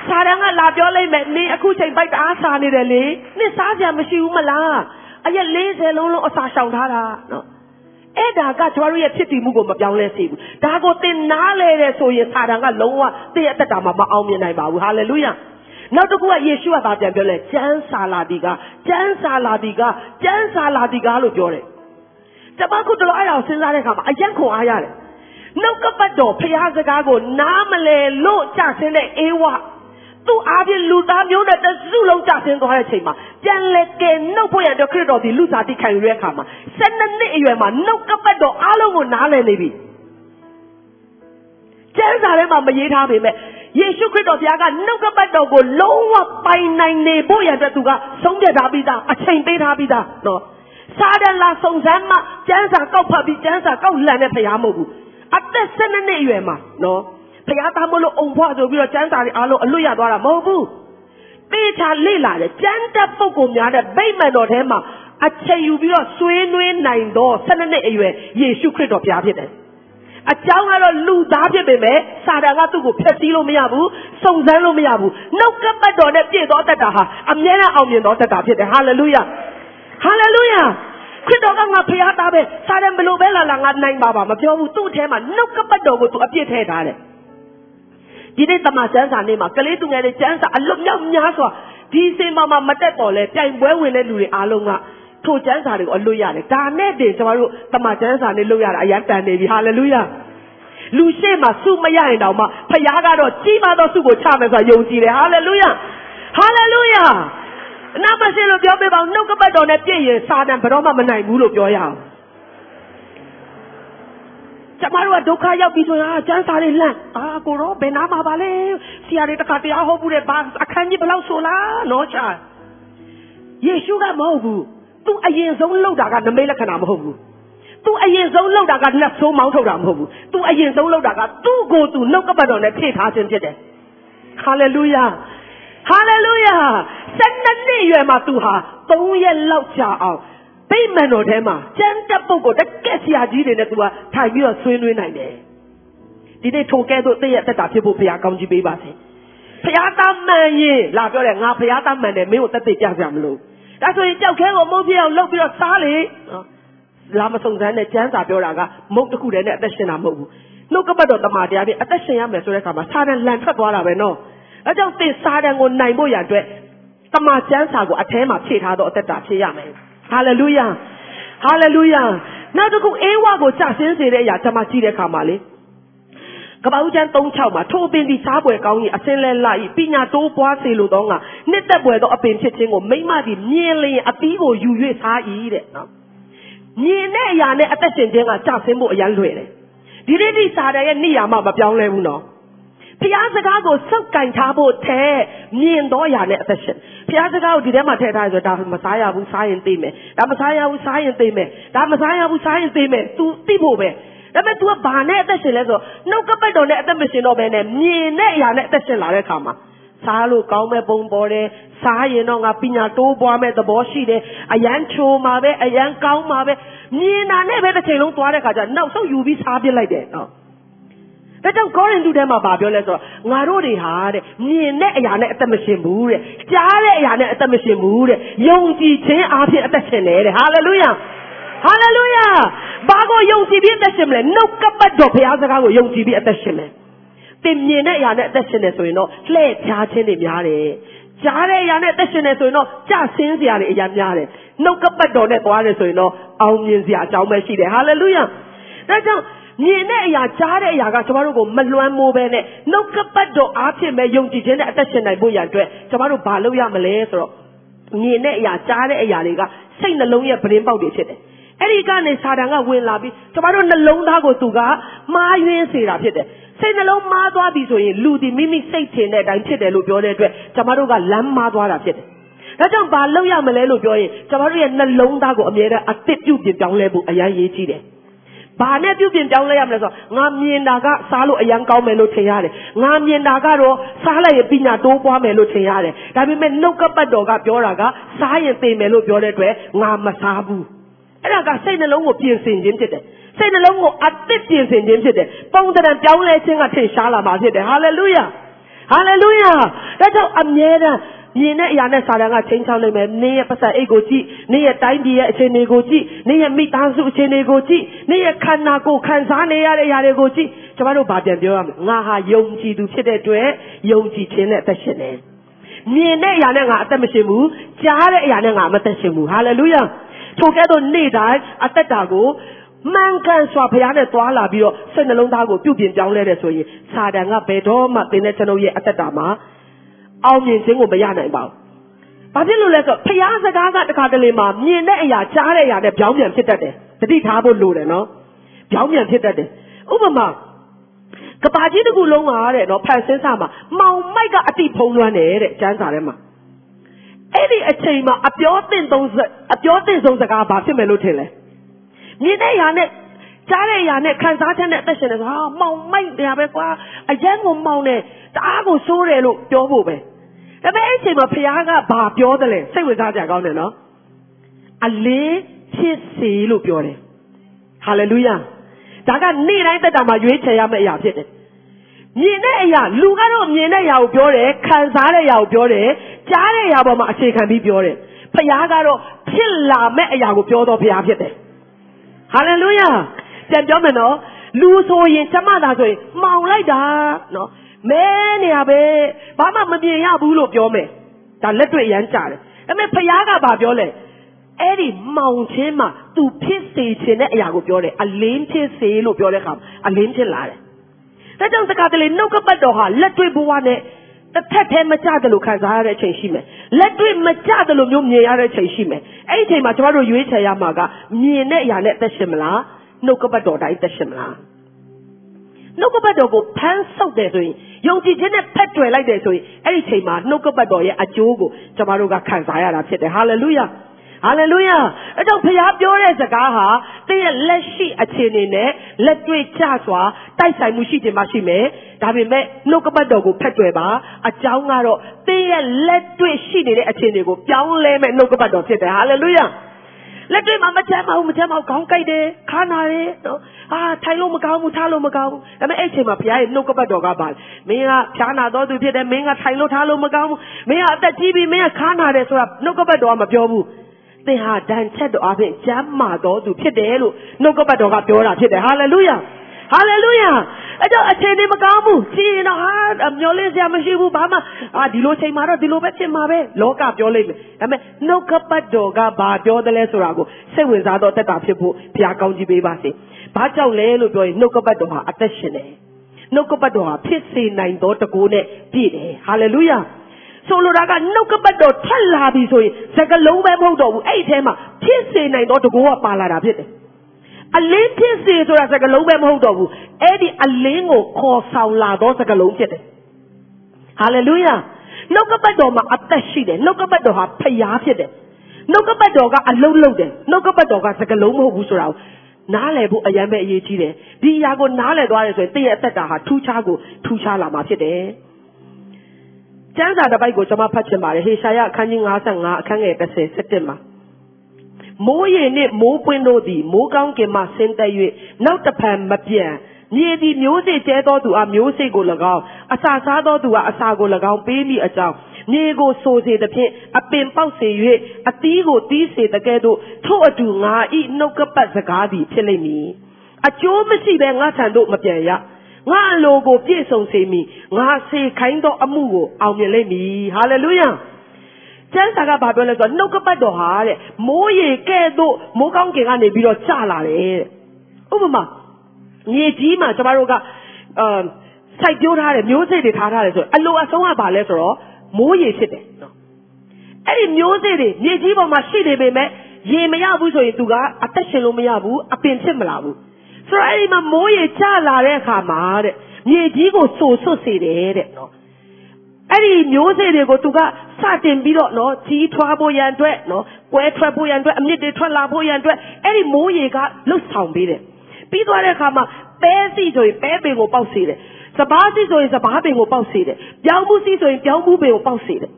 စာရန်ကလာပြောလိုက်မယ်နင်အခုချိန်ပိုက်တအားစားနေတယ်လေနင်စားစရာမရှိဘူးမလားအရက်40လုံးလုံးအစာရှောင်ထားတာနော် အဲ့ဒါကကျမတို့ရဲ့ဖြစ်တည်မှုကိုမပြောင်းလဲစေဘူးဒါကိုသင်နားလဲတယ်ဆိုရင်စာတန်ကလုံးဝသင်ရဲ့အသက်တာမှာမအောင်မြင်နိုင်ပါဘူးဟာလေလုယာနောက်တစ်ခုကယေရှုကပြန်ပြောလဲကျမ်းစာလာဒီကကျမ်းစာလာဒီကကျမ်းစာလာဒီကလို့ပြောတယ်ကျမခုတလို့အဲ့ဒါကိုစဉ်းစားတဲ့အခါမှာအယံခွန်အားရတယ်နှုတ်ကပတ်တော်ဖျားစကားကိုနားမလဲလို့ကြဆင်းတဲ့အေဝသူ့အားဖြင့်လူသားမျိုးနဲ့တစုလုံးကြ ဆင်းသွားတဲ့အချိန်မှာပြန်လေကဲနှုတ်ဖို့ရတဲ့ခရစ်တော်ဒီလူသားတိခံယူတဲ့အခါမှာ12နှစ်အရွယ်မှာနှုတ်ကပတ်တော်အားလုံးကိုနားလည်နေပြီကျမ်းစာထဲမှာမရေးထားပေမဲ့ယေရှုခရစ်တော်ဘုရားကနှုတ်ကပတ်တော်ကိုလုံးဝပိုင်နိုင်နေဖို့ရတဲ့သူကဆုံးဖြတ်ထားပြီးသားအချိန်ပေးထားပြီးသားနော်စားတယ်လားစုံစမ်းမှကျမ်းစာကောက်ဖတ်ပြီးကျမ်းစာကောက်လန့်တဲ့ဘုရားမဟုတ်ဘူးအသက်12နှစ်အရွယ်မှာနော်ဘုရားသားမလို့အုံဖွားဆိုပြီးတော့ကျမ်းစာတွေအားလုံးအလွတ်ရသွားတာမဟုတ်ဘူး ပေချာလေ့လာတယ်ကျမ်းတက်ပုဂ္ဂိုလ်များတဲ့ဗိမာန်တော်ထဲမှာအချိန်ယူပြီးတော့ဆွေးနွေးနိုင်သော12နှစ်အရွယ်ယေရှုခရစ်တော်ဘုရားဖြစ်တယ်အကြောင်းကတော့လူသားဖြစ်ပေမဲ့စာတန်ကသူ့ကိုဖျက်ဆီးလို့မရဘူးစုံစမ်းလို့မရဘူးနှုတ်ကပတ်တော်နဲ့ပြည့်သောတတ်တာဟာအမြဲတမ်းအောင်မြင်သောတတ်တာဖြစ်တယ်ဟာလေလုယာဟာလေလုယာခရစ်တော်ကငါဖျားသားပဲစာတန်ဘလို့ပဲလာလာငါနိုင်ပါပါမပြောဘူးသူ့အထဲမှာနှုတ်ကပတ်တော်ကိုသူအပြည့်ထည့်ထားတယ် ဒီနေ့တမန်ကျမ်းစာနေ့မှာကလေးသူငယ်တွေကျမ်းစာအလွတ်မြောက်များစွာဒီစင်မှာမှာမတက်တော်လဲပြိုင်ပွဲဝင်တဲ့လူတွေအားလုံးကထိုကျမ်းစာတွေကိုအလွတ်ရတယ်ဒါနဲ့တည်းကျွန်တော်တို့တမန်ကျမ်းစာနေ့လုပ်ရတာအရန်တန်နေပြီဟာလေလုယာလူရှိမှစုမရရင်တောင်မှဖခင်ကတော့ကြီးမားသောစုကိုချမယ်ဆိုတာယုံကြည်တယ်ဟာလေလုယာဟာလေလုယာနာမစင်လို့ပြောပြပါဦးနှုတ်ကပတ်တော်နဲ့ပြည့်ရင်စာတန်ဘယ်တော့မှမနိုင်ဘူးလို့ပြောရအောင် ကျမတို့ကဒုက္ခရောက်ပြီဆိုရင်ကျန်းစာလေးလန့်အာကိုတော့ဘယ်နာမှာပါလဲဆရာတွေတခါတရားဟောဘူးတဲ့ဘာအခန်းကြီးဘယ်လောက်ဆိုလားနော်ချာယေရှုကမဟုတ်ဘူးသူအရင်ဆုံးလှုပ်တာကနမိတ်လက္ခဏာမဟုတ်ဘူးသူအရင်ဆုံးလှုပ်တာကလက်ဆိုးမောင်းထုတ်တာမဟုတ်ဘူးသူအရင်ဆုံးလှုပ်တာကသူ့ကိုယ်သူနှုတ်ကပတ်တော်နဲ့ဖြည့်ထားခြင်းဖြစ်တယ်ဟာလေလုယာဟာလေလုယာ၁၂နှစ်ရွယ်မှာသူဟာ၃ရက်လောက်ကြာအောင် ဗိမာန်တော်ထဲမှာကျမ်းတက်ပုတ်ကိုတကက်ဆရာကြီးတွေနဲ့သူကထိုင်ပြီးတော့ဆွေးနွေးနိုင်တယ်ဒီနေ့ထိုကဲ့သို့တည့်ရတက်တာဖြစ်ဖို့ဘုရားကောင်းချီးပေးပါစေဘုရားသားမှန်ရင်လာပြောတယ်ငါဘုရားသားမှန်တယ်မင်းကိုတက်တက်ကြကြမလို့ဒါဆိုရင်ကြောက်ခဲကိုမုတ်ပြအောင်လှုပ်ပြီးတော့စားလေလာမစုံစမ်းတဲ့ကျမ်းစာပြောတာကမုတ်တစ်ခုတည်းနဲ့အသက်ရှင်တာမဟုတ်ဘူးနှုတ်ကပတ်တော်တမန်တရားဖြင့်အသက်ရှင်ရမယ်ဆိုတဲ့အခါမှာစာတန်လန်ထွက်သွားတာပဲနော်အဲကြောင့်သင်စာတန်ကိုနိုင်ဖို့ရအတွက်တမန်ကျမ်းစာကိုအထဲမှာဖြည့်ထားတော့အသက်တာဖြစ်ရမယ် ဟာလေလုယာဟာလေလုယာနောက်တစ်ခုအေးဝါကိုကြာဆင်းစေတဲ့အရာကျွန်မကြည့်တဲ့အခါမှာလေကပ္ပဦးကျမ်း36မှာထိုအပင်ဒီစားပွဲကောင်းကြီးအစင်းလဲလာဤပညာတိုးပွားစေလိုသောငါနှစ်သက်ပွဲသောအပင်ဖြစ်ခြင်းကိုမိမသည်မြင်လျင်အပီးကိုယူ၍စား၏တဲ့နော်မြင်တဲ့အရာနဲ့အသက်ရှင်ခြင်းကကြာဆင်းဖို့အရန်လွယ်တယ်ဒီနေ့ဒီစာတန်ရဲ့နေရာမှာမပြောင်းလဲဘူးနော်ဖျားစကားကိုစုပ်ကင်ထားဖို့ထဲမြင်တော့ရနဲ့အသက်ရှင် ဖျားစကားကိုဒီထဲမှာထည့်ထားရဆိုဒါမစားရဘူးစားရင်သိမယ်ဒါမစားရဘူးစားရင်သိမယ်ဒါမစားရဘူးစားရင်သိမယ် तू သိဖို့ပဲဒါပေမဲ့ तू ကဘာနဲ့အသက်ရှင်လဲဆိုနှုတ်ကပတ်တော်နဲ့အသက်မရှင်တော့ဘဲနဲ့မြင်တဲ့အရာနဲ့အသက်ရှင်လာတဲ့အခါမှာစားလို့ကောင်းမဲ့ပုံပေါ်တယ်စားရင်တော့ငါပညာတိုးပွားမဲ့သဘောရှိတယ်အရန်ချိုမှာပဲအရန်ကောင်းမှာပဲမြင်တာနဲ့ပဲတစ်ချိန်လုံးသွားတဲ့ခါကျနောက်ဆုံးယူပြီးစားပြစ်လိုက်တယ်နော် ဒါကြောင့်ကောရင်သူထဲမှာဗာပြောလဲဆိုတော့ငါတို့တွေဟာတဲ့မြင်တဲ့အရာနဲ့အသက်မရှင်ဘူးတဲ့ကြားတဲ့အရာနဲ့အသက်မရှင်ဘူးတဲ့ယုံကြည်ခြင်းအားဖြင့်အသက်ရှင်တယ်တဲ့ဟာလေလုယာဟာလေလုယာဘာကိုယုံကြည်ပြီးအသက်ရှင်မလဲနှုတ်ကပတ်တော်ဘုရားစကားကိုယုံကြည်ပြီးအသက်ရှင်မယ်တင်မြင်တဲ့အရာနဲ့အသက်ရှင်တယ်ဆိုရင်တော့လှည့်ဖြားခြင်းတွေများတယ်ကြားတဲ့အရာနဲ့အသက်ရှင်တယ်ဆိုရင်တော့ကြဆင်းစရာတွေအရာများတယ်နှုတ်ကပတ်တော်နဲ့သွားတယ်ဆိုရင်တော့အောင်မြင်စရာအကြောင်းပဲရှိတယ်ဟာလေလုယာဒါကြောင့် မြင်တဲ့အရာကြားတဲ့အရာကကျမတို့ကိုမလွမ်းမိုးပဲနဲ့နှုတ်ကပတ်တော်အားဖြင့်ပဲယုံကြည်ခြင်းနဲ့အသက်ရှင်နိုင်ဖို့ရန်အတွက်ကျမတို့ဘာလုပ်ရမလဲဆိုတော့မြင်တဲ့အရာကြားတဲ့အရာတွေကစိတ်နှလုံးရဲ့ပရင်းပေါက်တွေဖြစ်တယ်အဲ့ဒီကနေစာတန်ကဝင်လာပြီးကျမတို့နှလုံးသားကိုသူကမှားယွင်းစေတာဖြစ်တယ်စိတ်နှလုံးမှားသွားပြီဆိုရင်လူဒီမိမိစိတ်ထင်တဲ့အတိုင်းဖြစ်တယ်လို့ပြောတဲ့အတွက်ကျမတို့ကလမ်းမှားသွားတာဖြစ်တယ်ဒါကြောင့်ဘာလုပ်ရမလဲလို့ပြောရင်ကျမတို့ရဲ့နှလုံးသားကိုအမြဲတမ်းအသစ်ပြုပြင်ပြောင်းလဲဖို့အရင်ရေးကြည့်တယ် ဘာနဲ့ပြုပြင်ပြောင်းလဲရမလဲဆိုတော့ငါမြင်တာကစားလို့အရန်ကောင်းမယ်လို့ထင်ရတယ်ငါမြင်တာကတော့စားလိုက်ရင်ပညာတိုးပွားမယ်လို့ထင်ရတယ်ဒါပေမဲ့နှုတ်ကပတ်တော်ကပြောတာကစားရင်သိမယ်လို့ပြောတဲ့အတွက်ငါမစားဘူးအဲ့ဒါကစိတ်နှလုံးကိုပြင်ဆင်ခြင်းဖြစ်တယ်စိတ်နှလုံးကိုအသစ်ပြင်ဆင်ခြင်းဖြစ်တယ်ပုံသဏ္ဍာန်ပြောင်းလဲခြင်းကထင်ရှားလာမှာဖြစ်တယ်ဟာလေလုယာဟာလေလုယာဒါကြောင့်အမြဲတမ်း မြင်တဲ့အရာနဲ့စာတန်ကချင်းချောင်းလိုက်မယ်နင်းရဲ့ပတ်စံအိတ်ကိုကြည့်နင်းရဲ့တိုင်းပြည်ရဲ့အခြေအနေကိုကြည့်နင်းရဲ့မိသားစုအခြေအနေကိုကြည့်နင်းရဲ့ခန္ဓာကိုယ်ခံစားနေရတဲ့အရာတွေကိုကြည့်ကျမတို့ဗာပြန်ပြောရမယ်ငါဟာယုံကြည်သူဖြစ်တဲ့အတွက်ယုံကြည်ခြင်းနဲ့အသက်ရှင်တယ်မြင်တဲ့အရာနဲ့ငါအသက်မရှင်ဘူးကြားတဲ့အရာနဲ့ငါမသက်ရှင်ဘူးဟာလေလုယာထိုကဲ့သို့နေ့တိုင်းအသက်တာကိုမှန်ကန်စွာဘုရားနဲ့သွားလာပြီးတော့စိတ်နှလုံးသားကိုပြုပြင်ပြောင်းလဲတယ်ဆိုရင်စာတန်ကဘယ်တော့မှသင်တဲ့ကျွန်ုပ်ရဲ့အသက်တာမှာ အောင်မြင်ခြင်းကိုမရနိုင်ပါဘူး။ဘာဖြစ်လို့လဲဆိုတော့ဘုရားစကားကတခါတလေမှာမြင်တဲ့အရာကြားတဲ့အရာနဲ့ပြောင်းပြန်ဖြစ်တတ်တယ်။တတိထားဖို့လိုတယ်နော်။ပြောင်းပြန်ဖြစ်တတ်တယ်။ဥပမာကဘာကြီးတစ်ခုလုံးကတဲ့နော်ဖန်ဆင်းစာမှာမောင်မိုက်ကအတိဖုံးလွှမ်းတယ်တဲ့ကျမ်းစာထဲမှာအဲ့ဒီအချိန်မှာအပြောတင်သုံးအပြောတင်ဆုံးစကားဘာဖြစ်မယ်လို့ထင်လဲမြင်တဲ့ຢာနဲ့ကြားတဲ့ຢာနဲ့ခံစားချက်နဲ့အသက်ရှင်နေဆိုဟာမောင်မိုက်တယ်ပဲကွာအရန်ကိုမောင်တယ်တအားကိုဆိုးတယ်လို့ပြောဖို့ပဲ ဒါပေမဲ့အဲ့ဒီအချိန်မှာဖခင်ကဘာပြောတယ်လဲစိတ်ဝင်စားကြကောင်းတယ်နော်အလေးဖြစ်စေလို့ပြောတယ်ဟာလေလုယာဒါကနေ့တိုင်းတက်တာမှာရွေးချယ်ရမယ့်အရာဖြစ်တယ်မြင်တဲ့အရာလူကတော့မြင်တဲ့အရာကိုပြောတယ်ခံစားတဲ့အရာကိုပြောတယ်ကြားတဲ့အရာပေါ်မှာအခြေခံပြီးပြောတယ်ဖခင်ကတော့ဖြစ်လာမယ့်အရာကိုပြောတော့ဖခင်ဖြစ်တယ်ဟာလေလုယာပြန်ပြောမယ်နော်လူဆိုရင်ကျမသာဆိုရင်မှောင်လိုက်တာနော် မဲနေရပဲဘာမှမမြင်ရဘူးလို့ပြောမယ်ဒါလက်တွေ့ရမ်းကြတယ်ဒါပေမဲ့ဖခင်ကဘာပြောလဲအဲ့ဒီမှောင်ခြင်းမှာသူဖြစ်စေခြင်းတဲ့အရာကိုပြောတယ်အလင်းဖြစ်စေလို့ပြောတဲ့အခါအလင်းဖြစ်လာတယ်ဒါကြောင့်တခါတလေနှုတ်ကပတ်တော်ဟာလက်တွေ့ဘဝနဲ့တစ်ထက်တည်းမကြတယ်လို့ခံစားရတဲ့အချိန်ရှိမယ်လက်တွေ့မကြတယ်လို့မျိုးမြင်ရတဲ့အချိန်ရှိမယ်အဲ့ဒီအချိန်မှာကျွန်တော်တို့ရွေးချယ်ရမှာကမြင်တဲ့အရာနဲ့အသက်ရှင်မလားနှုတ်ကပတ်တော်တိုင်းအသက်ရှင်မလား နှုတ်ကပတ်တော်ကိုဖမ်းဆုပ်တယ်ဆိုရင်ယုံကြည်ခြင်းနဲ့ဖက်တွယ်လိုက်တယ်ဆိုရင်အဲ့ဒီအချိန်မှာနှုတ်ကပတ်တော်ရဲ့အကျိုးကိုကျွန်တော်တို့ကခံစားရတာဖြစ်တယ်ဟာလေလုယာဟာလေလုယာအဲကြောင့်ဖခင်ပြောတဲ့စကားဟာသင်ရဲ့လက်ရှိအခြေအနေနဲ့လက်တွေ့ကျစွာတိုက်ဆိုင်မှုရှိခြင်းမရှိမယ်ဒါပေမဲ့နှုတ်ကပတ်တော်ကိုဖက်တွယ်ပါအကြောင်းကတော့သင်ရဲ့လက်တွေ့ရှိနေတဲ့အခြေအနေကိုပြောင်းလဲမဲ့နှုတ်ကပတ်တော်ဖြစ်တယ်ဟာလေလုယာ လက်တွေ့မှာမချမ်းမအောင်မချမ်းမအောင်ခေါင်းကိုက်တယ်ခါနာတယ်နော်အာထိုင်လို့မကောင်းဘူးထားလို့မကောင်းဘူးဒါပေမဲ့အဲ့ချိန်မှာဘုရားရဲ့နှုတ်ကပတ်တော်ကပါမင်းကဖြားနာတော်သူဖြစ်တယ်မင်းကထိုင်လို့ထားလို့မကောင်းဘူးမင်းကအသက်ကြီးပြီမင်းကခါနာတယ်ဆိုတာနှုတ်ကပတ်တော်ကမပြောဘူးသင်ဟာဒဏ်ချက်တော်အပြင်ကျမ်းမာတော်သူဖြစ်တယ်လို့နှုတ်ကပတ်တော်ကပြောတာဖြစ်တယ်ဟာလေလုယာဟာလေလုယာ အဲ့တော့အခြေအနေမကောင်းဘူးကြည်ရင်တော့ဟာမျောလင်းစရာမရှိဘူးဘာမှအာဒီလိုချိန်မှာတော့ဒီလိုပဲဖြစ်မှာပဲလောကပြောလိုက်မယ်ဒါပေမဲ့နှုတ်ကပတ်တော်ကဘာပြောတယ်လဲဆိုတာကိုစိတ်ဝင်စားတော့တက်တာဖြစ်ဖို့ဘုရားကောင်းကြီးပေးပါစေဘာကြောင့်လဲလို့ပြောရင်နှုတ်ကပတ်တော်ဟာအသက်ရှင်တယ်နှုတ်ကပတ်တော်ဟာဖြစ်စေနိုင်သောတကူနဲ့ပြည့်တယ်ဟာလေလုယာဆိုလိုတာကနှုတ်ကပတ်တော်ထွက်လာပြီဆိုရင်စကလုံးပဲမဟုတ်တော့ဘူးအဲ့ဒီထဲမှာဖြစ်စေနိုင်သောတကူကပါလာတာဖြစ်တယ် အလင်းဖြစ်စေဆိုတာစကားလုံးပဲမဟုတ်တော့ဘူးအဲ့ဒီအလင်းကိုခေါ်ဆောင်လာသောစကားလုံးဖြစ်တယ်ဟာလေလုယာနှုတ်ကပတ်တော်မှာအသက်ရှိတယ်နှုတ်ကပတ်တော်ဟာဖျားဖြစ်တယ်နှုတ်ကပတ်တော်ကအလုံးလုံးတယ်နှုတ်ကပတ်တော်ကစကားလုံးမဟုတ်ဘူးဆိုတာကိုနားလည်ဖို့အရန်ပဲအရေးကြီးတယ်ဒီအရာကိုနားလည်သွားတယ်ဆိုရင်တည့်ရဲ့အသက်တာဟာထူးခြားကိုထူးခြားလာမှာဖြစ်တယ်ကျမ်းစာတစ်ပိုက်ကိုကျွန်မဖတ်ချင်ပါတယ်ဟေရှာယအခန်းကြီး55အခန်းငယ်30 17မှာ မိုးရေနှင့်မိုးပွင့်တို့သည်မိုးကောင်းကင်မှဆင်းသက်၍နောက်တဖန်မပြန်မြေသည်မျိုးစေ့ကျဲသောသူအားမျိုးစေ့ကို၎င်းအစာစားသောသူအားအစာကို၎င်းပေးမိအကြောင်းမြေကိုဆိုစေသဖြင့်အပင်ပေါက်စေ၍အသီးကိုတီးစေတကဲ့သို့ထို့အတူငါဤနှုတ်ကပတ်စကားသည်ဖြစ်လိမ့်မည်အကျိုးမရှိဘဲငါထံသို့မပြန်ရငါအလိုကိုပြည့်စုံစေမည်ငါစေခိုင်းသောအမှုကိုအောင်မြင်လိမ့်မည်ဟာလေလုယာ ကျမ်းစာကဘာပြောလဲဆိုတော့နှုတ်ကပတ်တော်ဟာတဲ့မိုးရေကဲ့သို့မိုးကောင်းကင်ကနေပြီးတော့ကျလာတယ်တဲ့ဥပမာမြေကြီးမှာကျမတို့ကအာစိုက်ပျိုးထားတယ်မျိုးစေ့တွေထားထားတယ်ဆိုအလိုအဆုံးကဘာလဲဆိုတော့မိုးရေဖြစ်တယ်နော်အဲ့ဒီမျိုးစေ့တွေမြေကြီးပေါ်မှာရှိနေပေမဲ့ရေမရဘူးဆိုရင်သူကအသက်ရှင်လို့မရဘူးအပင်ဖြစ်မလာဘူးဆိုတော့အဲ့ဒီမှာမိုးရေကျလာတဲ့အခါမှာတဲ့မြေကြီးကိုစိုဆွတ်စေတယ်တဲ့နော် အဲ့ဒီမျိုးစေ့တွေကိုသူကစတင်ပြီးတော့နော်ကြီးထွားဖို့ရန်အတွက်နော်ကွဲထွက်ဖို့ရန်အတွက်အမြင့်တွေထွက်လာဖို့ရန်အတွက်အဲ့ဒီမိုးရေကလှုပ်ဆောင်ပေးတယ်ပြီးသွားတဲ့အခါမှာပဲစီဆိုရင်ပဲပင်ကိုပေါက်စေတယ်စပားစီဆိုရင်စပားပင်ကိုပေါက်စေတယ်ပြောင်းမှုစီဆိုရင်ပြောင်းမှုပင်ကိုပေါက်စေတယ်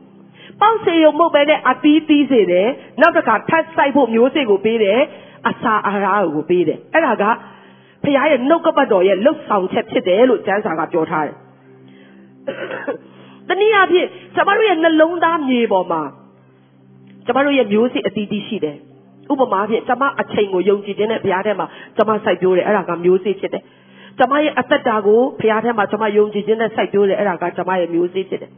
ပေါက်စေရုံမဟုတ်ပဲနဲ့အသီးသီးစေတယ်နောက်တစ်ခါထပ်ဆိုင်ဖို့မျိုးစေ့ကိုပေးတယ်အစာအာဟာရကိုပေးတယ်အဲ့ဒါကဖခင်ရဲ့နှုတ်ကပတ်တော်ရဲ့လှုပ်ဆောင်ချက်ဖြစ်တယ်လို့ကျမ်းစာကပြောထားတယ် တနည်းအားဖြင့်ကျမတို့ရဲ့နှလုံးသားမြေပေါ်မှာကျမတို့ရဲ့မျိုးစေ့အသီးသီးရှိတယ်ဥပမာဖြင့်ကျမအချိန်ကိုယုံကြည်ခြင်းနဲ့ဘုရားထဲမှာကျမစိုက်ပျိုးတယ်အဲ့ဒါကမျိုးစေ့ဖြစ်တယ်ကျမရဲ့အသက်တာကိုဘုရားထဲမှာကျမယုံကြည်ခြင်းနဲ့စိုက်ပျိုးတယ်အဲ့ဒါကကျမရဲ့မျိုးစေ့ဖြစ်တယ်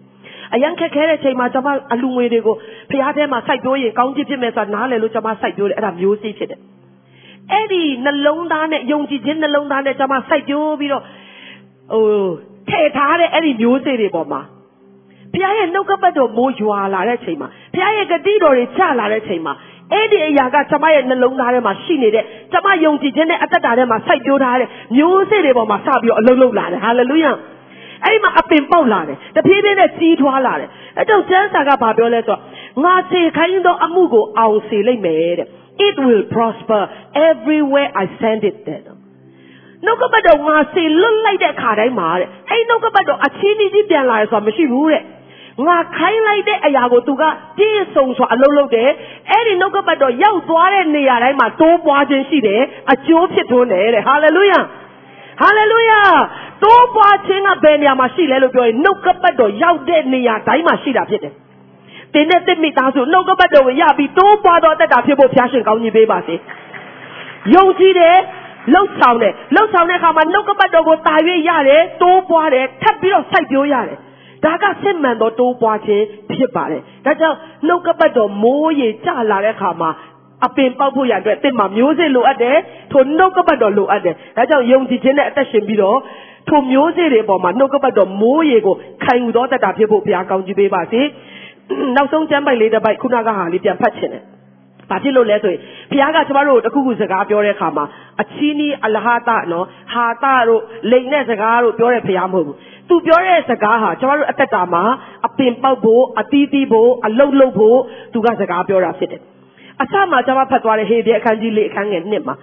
အရန်ခက်ခဲတဲ့ချိန်မှာကျမအလူငွေတွေကိုဘုရားထဲမှာစိုက်ပျိုးရင်ကောင်းချစ်ဖြစ်မယ်ဆိုတာနားလည်လို့ကျမစိုက်ပျိုးတယ်အဲ့ဒါမျိုးစေ့ဖြစ်တယ်အဲ့ဒီနှလုံးသားနဲ့ယုံကြည်ခြင်းနှလုံးသားနဲ့ကျွန်မစိုက်ပျိုးပြီးတော့ဟိုထည့်ထားတဲ့အဲ့ဒီမျိုးစေ့တွေပေါ်မှာ ဘုရားရဲ့နှုတ်ကပတ်တော်မိုးရွာလာတဲ့ချိန်မှာဘုရားရဲ့ဂတိတော်တွေချလာတဲ့ချိန်မှာအဲ့ဒီအရာကကျွန်မရဲ့နှလုံးသားထဲမှာရှိနေတဲ့ကျွန်မယုံကြည်ခြင်းနဲ့အသက်တာထဲမှာစိုက်ပျိုးထားတဲ့မျိုးစေ့တွေပေါ်မှာစပြီးတော့အလုံးလုံးလာတယ်ဟာလေလုယာအဲ့ဒီမှာအပင်ပေါက်လာတယ်တဖြည်းဖြည်းနဲ့ကြီးထွားလာတယ်အဲ့တော့ကျမ်းစာကဘာပြောလဲဆိုတော့ငါစေခိုင်းသောအမှုကိုအောင်စေလိမ့်မယ်တဲ့ it will prosper everywhere i send it တဲ့နှုတ်ကပတ်တော်ငါစေလွတ်လိုက်တဲ့ခါတိုင်းမှာတဲ့အဲ့နှုတ်ကပတ်တော်အချင်းကြီးပြန်လာရဆိုတာမရှိဘူးတဲ့ ငါခိုင်းလိုက်တဲ့အရာကိုသူကပြည့်စုံစွာအလုပ်လုပ်တယ်အဲ့ဒီနှုတ်ကပတ်တော်ရောက်သွားတဲ့နေရာတိုင်းမှာတိုးပွားခြင်းရှိတယ်အကျိုးဖြစ်ထွန်းတယ်တဲ့ဟာလေလုယာဟာလေလုယာတိုးပွားခြင်းကဘယ်နေရာမှာရှိလဲလို့ပြောရင်နှုတ်ကပတ်တော်ရောက်တဲ့နေရာတိုင်းမှာရှိတာဖြစ်တယ်တင်းနဲ့တစ်မိသားစုနှုတ်ကပတ်တော်ကိုရပြီးတိုးပွားတော့တက်တာဖြစ်ဖို့ဖျားရှင်ကောင်းကြီးပေးပါစေယုံကြည်တယ်လှုပ်ဆောင်တယ်လှုပ်ဆောင်တဲ့အခါမှာနှုတ်ကပတ်တော်ကိုတာ၍ရတယ်တိုးပွားတယ်ထပ်ပြီးတော့စိုက်ပျိုးရတယ် ဒါကစစ်မှန်သောတိုးပွားခြင်းဖြစ်ပါတယ်ဒါကြောင့်နှုတ်ကပတ်တော်မိုးရေကျလာတဲ့အခါမှာအပင်ပေါက်ဖို့ရအတွက်တစ်မှာမျိုးစေ့လိုအပ်တယ်ထိုနှုတ်ကပတ်တော်လိုအပ်တယ်ဒါကြောင့်ယုံကြည်ခြင်းနဲ့အသက်ရှင်ပြီးတော့ထိုမျိုးစေ့တွေအပေါ်မှာနှုတ်ကပတ်တော်မိုးရေကိုခံယူတော်တတ်တာဖြစ်ဖို့ဘုရားကောင်းချီးပေးပါစေနောက်ဆုံးကျမ်းပိုက်လေးတစ်ပိုက်ခုနကဟာလေးပြန်ဖတ်ချင်တယ်ဘာဖြစ်လို့လဲဆိုရင်ဘုရားကကျမတို့တခုခုစကားပြောတဲ့အခါမှာအချီးနီးအလဟတနော်ဟာတတို့လိန်တဲ့စကားတို့ပြောတဲ့ဘုရားမဟုတ်ဘူး သူပြောတဲ့စကားဟာကျမတို့အသက်တာမှာအပင်ပေါက်ဖို့အသီးသီးဖို့အလုတ်လုတ်ဖို့သူကစကားပြောတာဖြစ်တယ်အစမှာကျမဖတ်သွားတဲ့ဟေပြအခန်းကြီးလေးအခန်းငယ်နှစ်မှာ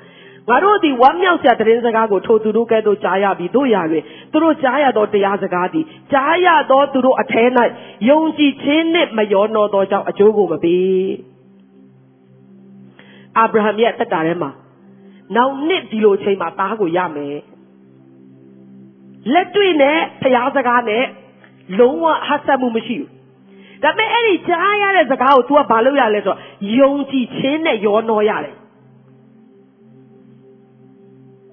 ငါတို့သည်ဝမ်းမြောက်စရာသတင်းစကားကိုထိုသူတို့ကဲ့သို့ကြားရပြီးတို့ရာတွင်သူတို့ကြားရသောတရားစကားသည်ကြားရသောသူတို့အထဲ၌ယုံကြည်ခြင်းနှင့်မယောနောသောကြောင့်အကျိုးကိုမပေးအာဗြဟံရဲ့တက်တာထဲမှာနောက်နှစ်ဒီလိုချိန်မှာသားကိုရမယ် လက်တွေ့နဲ့ဖျားစကားနဲ့လုံးဝဟတ်ဆက်မှုမရှိဘူးဒါပေမဲ့အဲ့ဒီကြားရတဲ့စကားကို तू ကဘာလုပ်ရလဲဆိုတော့ယုံကြည်ခြင်းနဲ့ယောနောရတယ်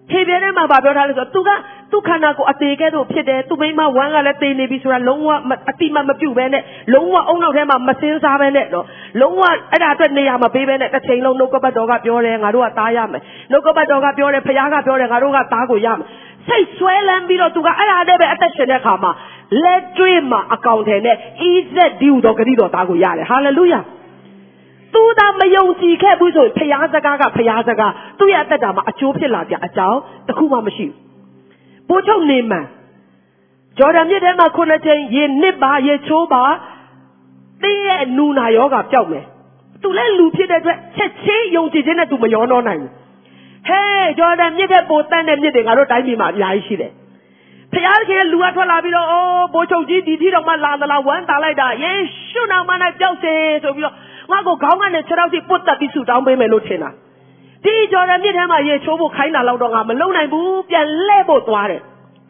ထေပြဲထဲမှာဗာပြောထားလဲဆိုတော့ तू ကသူ့ခန္ဓာကိုယ်အသေးကဲ့သို့ဖြစ်တယ်သူမိမဝမ်းကလည်းသေနေပြီဆိုတာလုံးဝအတိမမပြုတ်ပဲနဲ့လုံးဝအုံနောက်ထဲမှာမစင်းစားပဲနဲ့နော်လုံးဝအဲ့ဒါအတွက်နေရာမပေးပဲနဲ့တစ်ချိန်လုံးနှုတ်ကပတ်တော်ကပြောတယ်ငါတို့ကသားရမယ်နှုတ်ကပတ်တော်ကပြောတယ်ဖခင်ကပြောတယ်ငါတို့ကသားကိုရမယ် စိတ်ဆွဲလန်းပြီးတော့သူကအဲ့ဒါနဲ့ပဲအသက်ရှင်တဲ့အခါမှာလက်တွေ့မှာအကောင့်ထဲနဲ့ EZD ဟူသောဂတိတော်သားကိုရတယ်ဟာလေလုယာသူသာမယုံကြည်ခဲ့ဘူးဆိုရင်ဖျားစကားကဖျားစကားသူ့ရဲ့အသက်တာမှာအကျိုးဖြစ်လာကြအကြောင်းတခုမှမရှိဘူးပိုးချုပ်နေမှန်ဂျော်ဒန်မြစ်ထဲမှာခုနှစ်ချိန်ရေနစ်ပါရေချိုးပါတင်းရဲ့နူနာယောဂပျောက်မယ်သူလည်းလူဖြစ်တဲ့အတွက်ချက်ချင်းယုံကြည်ခြင်းနဲ့သူမယောနောနိုင်ဘူး ဟဲ့ဂျော်ဒန်မြစ်တဲ့ပိုတန်းတဲ့မြစ်တွေငါတို့တိုင်းပြည်မှာအများကြီးရှိတယ်ဖျားခင်လူကထွက်လာပြီးတော့အိုးဘိုးချုပ်ကြီးဒီထီတော့မှလာသလားဝမ်းတာလိုက်တာယေရှုနာမနဲ့ကြောက်စေဆိုပြီးတော့ငါ့ကိုခေါင်းကနေခြေထောက်ထိပုတ်တက်ပြီးဆူတောင်းပေးမယ်လို့ထင်တာဒီကြော်ရမြစ်ထဲမှာရေချိုးဖို့ခိုင်းတာတော့တော့ငါမလုံနိုင်ဘူးပြန်လဲဖို့သွားတယ်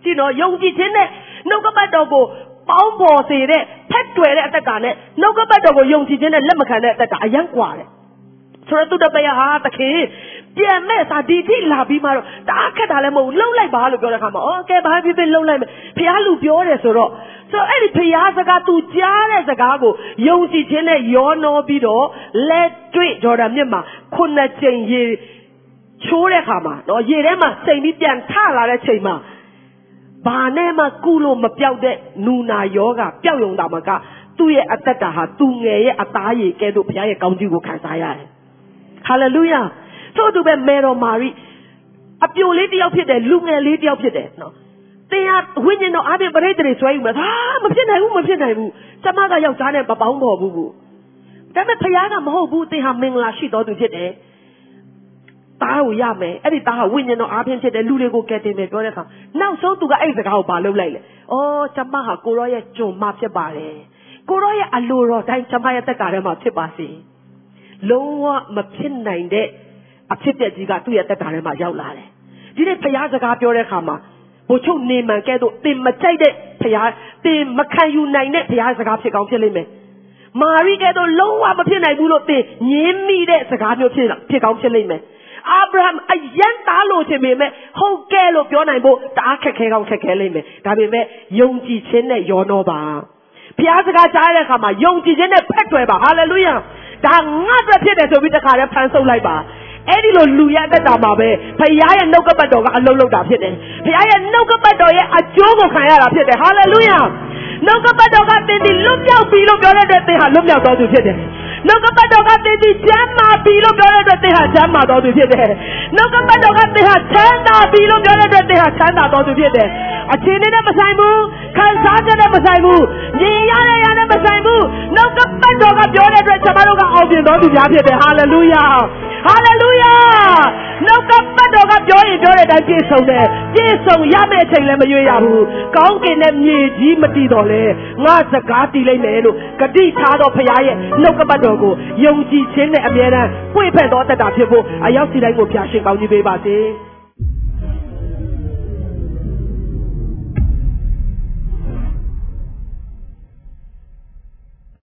ကြည့်တော့ယုံကြည်ခြင်းနဲ့နှုတ်ကပတ်တော်ကိုပေါင်းပေါ်စေတဲ့ဖက်တွယ်တဲ့အသက်တာနဲ့နှုတ်ကပတ်တော်ကိုယုံကြည်ခြင်းနဲ့လက်မခံတဲ့အသက်တာအယံကွာတယ်ဆိုတော့သူတပည့်ဟာတခင် ပြန်မဲ့စာဒီတိလာပြီးမှတော့တအားခက်တာလည်းမဟုတ်ဘူးလှုပ်လိုက်ပါလို့ပြောတဲ့ခါမှာအော်ကဲဘာဖြစ်ဖြစ်လှုပ်လိုက်မယ်ဖះလူပြောတယ်ဆိုတော့ဆိုတော့အဲ့ဒီဖះစကား तू ကြားတဲ့စကားကိုယုံကြည်ခြင်းနဲ့ယောနောပြီးတော့လက်တွေ့ဂျော်ဒန်မြစ်မှာခုနှစ်ကြိမ်ရေချိုးတဲ့ခါမှာနော်ရေထဲမှာစိမ်ပြီးပြန်ထလာတဲ့ချိန်မှာဘာနဲ့မှကုလို့မပြောက်တဲ့နူနာယောဂပျောက်ယုံတာမကသူ့ရဲ့အသက်တာဟာသူငယ်ရဲ့အသားရည်ကဲ့သို့ဘုရားရဲ့ကောင်းကြီးကိုခံစားရတယ်ဟာလေလုယာ ထို့သူပဲမေတော်မာရိအပြိုလေးတယောက်ဖြစ်တယ်လူငယ်လေးတယောက်ဖြစ်တယ်နော်တင်ဟာဝိညာဉ်တော်အားဖြင့်ပရိသေတွေဆွဲယူမယ်ဟာမဖြစ်နိုင်ဘူးမဖြစ်နိုင်ဘူးကျမကယောက်ျားနဲ့မပေါင်းပေါ်ဘူးဘူးဒါပေမဲ့ဖခင်ကမဟုတ်ဘူးတင်ဟာမင်္ဂလာရှိတော်သူဖြစ်တယ်သားကိုရမယ်အဲ့ဒီသားဟာဝိညာဉ်တော်အားဖြင့်ဖြစ်တယ်လူတွေကိုကယ်တင်မယ်ပြောတဲ့အခါနောက်ဆုံးသူကအဲ့ဒီစကားကိုဘာလုပ်လိုက်လဲဩကျမဟာကိုရောရဲ့ဂျုံမဖြစ်ပါတယ်ကိုရောရဲ့အလိုတော်တိုင်းကျမရဲ့တက်တာထဲမှာဖြစ်ပါစေလုံးဝမဖြစ်နိုင်တဲ့ အဖြစ်ပြက်ကြီးကသူ့ရဲ့တက်တာထဲမှာရောက်လာတယ်ဒီနေ့ဖခင်စကားပြောတဲ့အခါမှာဘိုလ်ချုပ်နေမှန်ကဲ့သို့တင်မကြိုက်တဲ့ဖခင်တင်မခံယူနိုင်တဲ့ဖခင်စကားဖြစ်ကောင်းဖြစ်လိမ့်မယ်မာရိကဲ့သို့လုံးဝမဖြစ်နိုင်ဘူးလို့တင်ငင်းမိတဲ့စကားမျိုးဖြစ်ဖြစ်ကောင်းဖြစ်လိမ့်မယ်အာဗြဟံအယံတားလို့ချင်ပေမဲ့ဟုတ်ကဲ့လို့ပြောနိုင်ဖို့တအားခက်ခဲကောင်းခက်ခဲလိမ့်မယ်ဒါပေမဲ့ယုံကြည်ခြင်းနဲ့ယောနောပါဘုရားစကားကြားတဲ့အခါမှာယုံကြည်ခြင်းနဲ့ဖက်တွယ်ပါဟာလေလုယာဒါငါ့အတွက်ဖြစ်တယ်ဆိုပြီးတခါတည်းဖန်ဆုပ်လိုက်ပါ အဲ့ဒီလိုလူရဲ့အသက်တာမှာပဲဖခင်ရဲ့နှုတ်ကပတ်တော်ကအလုံးလုံးတာဖြစ်တယ်ဖခင်ရဲ့နှုတ်ကပတ်တော်ရဲ့အကျိုးကိုခံရတာဖြစ်တယ်ဟာလေလုယာနှုတ်ကပတ်တော်ကသင်ဒီလွတ်မြောက်ပြီလို့ပြောတဲ့အတွက်သင်ဟာလွတ်မြောက်တော်သူဖြစ်တယ်နှုတ်ကပတ်တော်ကသင်ဒီချမ်းသာပြီလို့ပြောတဲ့အတွက်သင်ဟာချမ်းသာတော်သူဖြစ်တယ်နှုတ်ကပတ်တော်ကသင်ဟာချမ်းသာပြီလို့ပြောတဲ့အတွက်သင်ဟာချမ်းသာတော်သူဖြစ်တယ်အချိန်နဲ့မဆိုင်ဘူးခံစားချက်နဲ့မဆိုင်ဘူးမြင်ရတဲ့ရနဲ့မဆိုင်ဘူးနှုတ်ကပတ်တော်ကပြောတဲ့အတွက်ကျွန်တော်တို့ကအောင်မြင်တော်သူများဖြစ်တယ်ဟာလေလုယာဟာလေလုယာနှုတ်ကပတ်တော်ကပြောရင်ပြောတဲ့အတိုင်းပြည့်စုံတယ်ပြည့်စုံရမယ့်အချိန်လည်းမရွေးရဘူးကောင်းကင်နဲ့မြေကြီးမတည်တော့လဲငါစကားတည်လိုက်မယ်လို့ဂတိထားတော်ဖရားရဲ့နှုတ်ကပတ်တော်ကိုယုံကြည်ခြင်းနဲ့အမြဲတမ်းပွင့်ဖက်တော်တတ်တာဖြစ်ဖို့အရောက်စီတိုင်းကိုဖျားရှင်ကောင်းကြီးပေးပါစေ။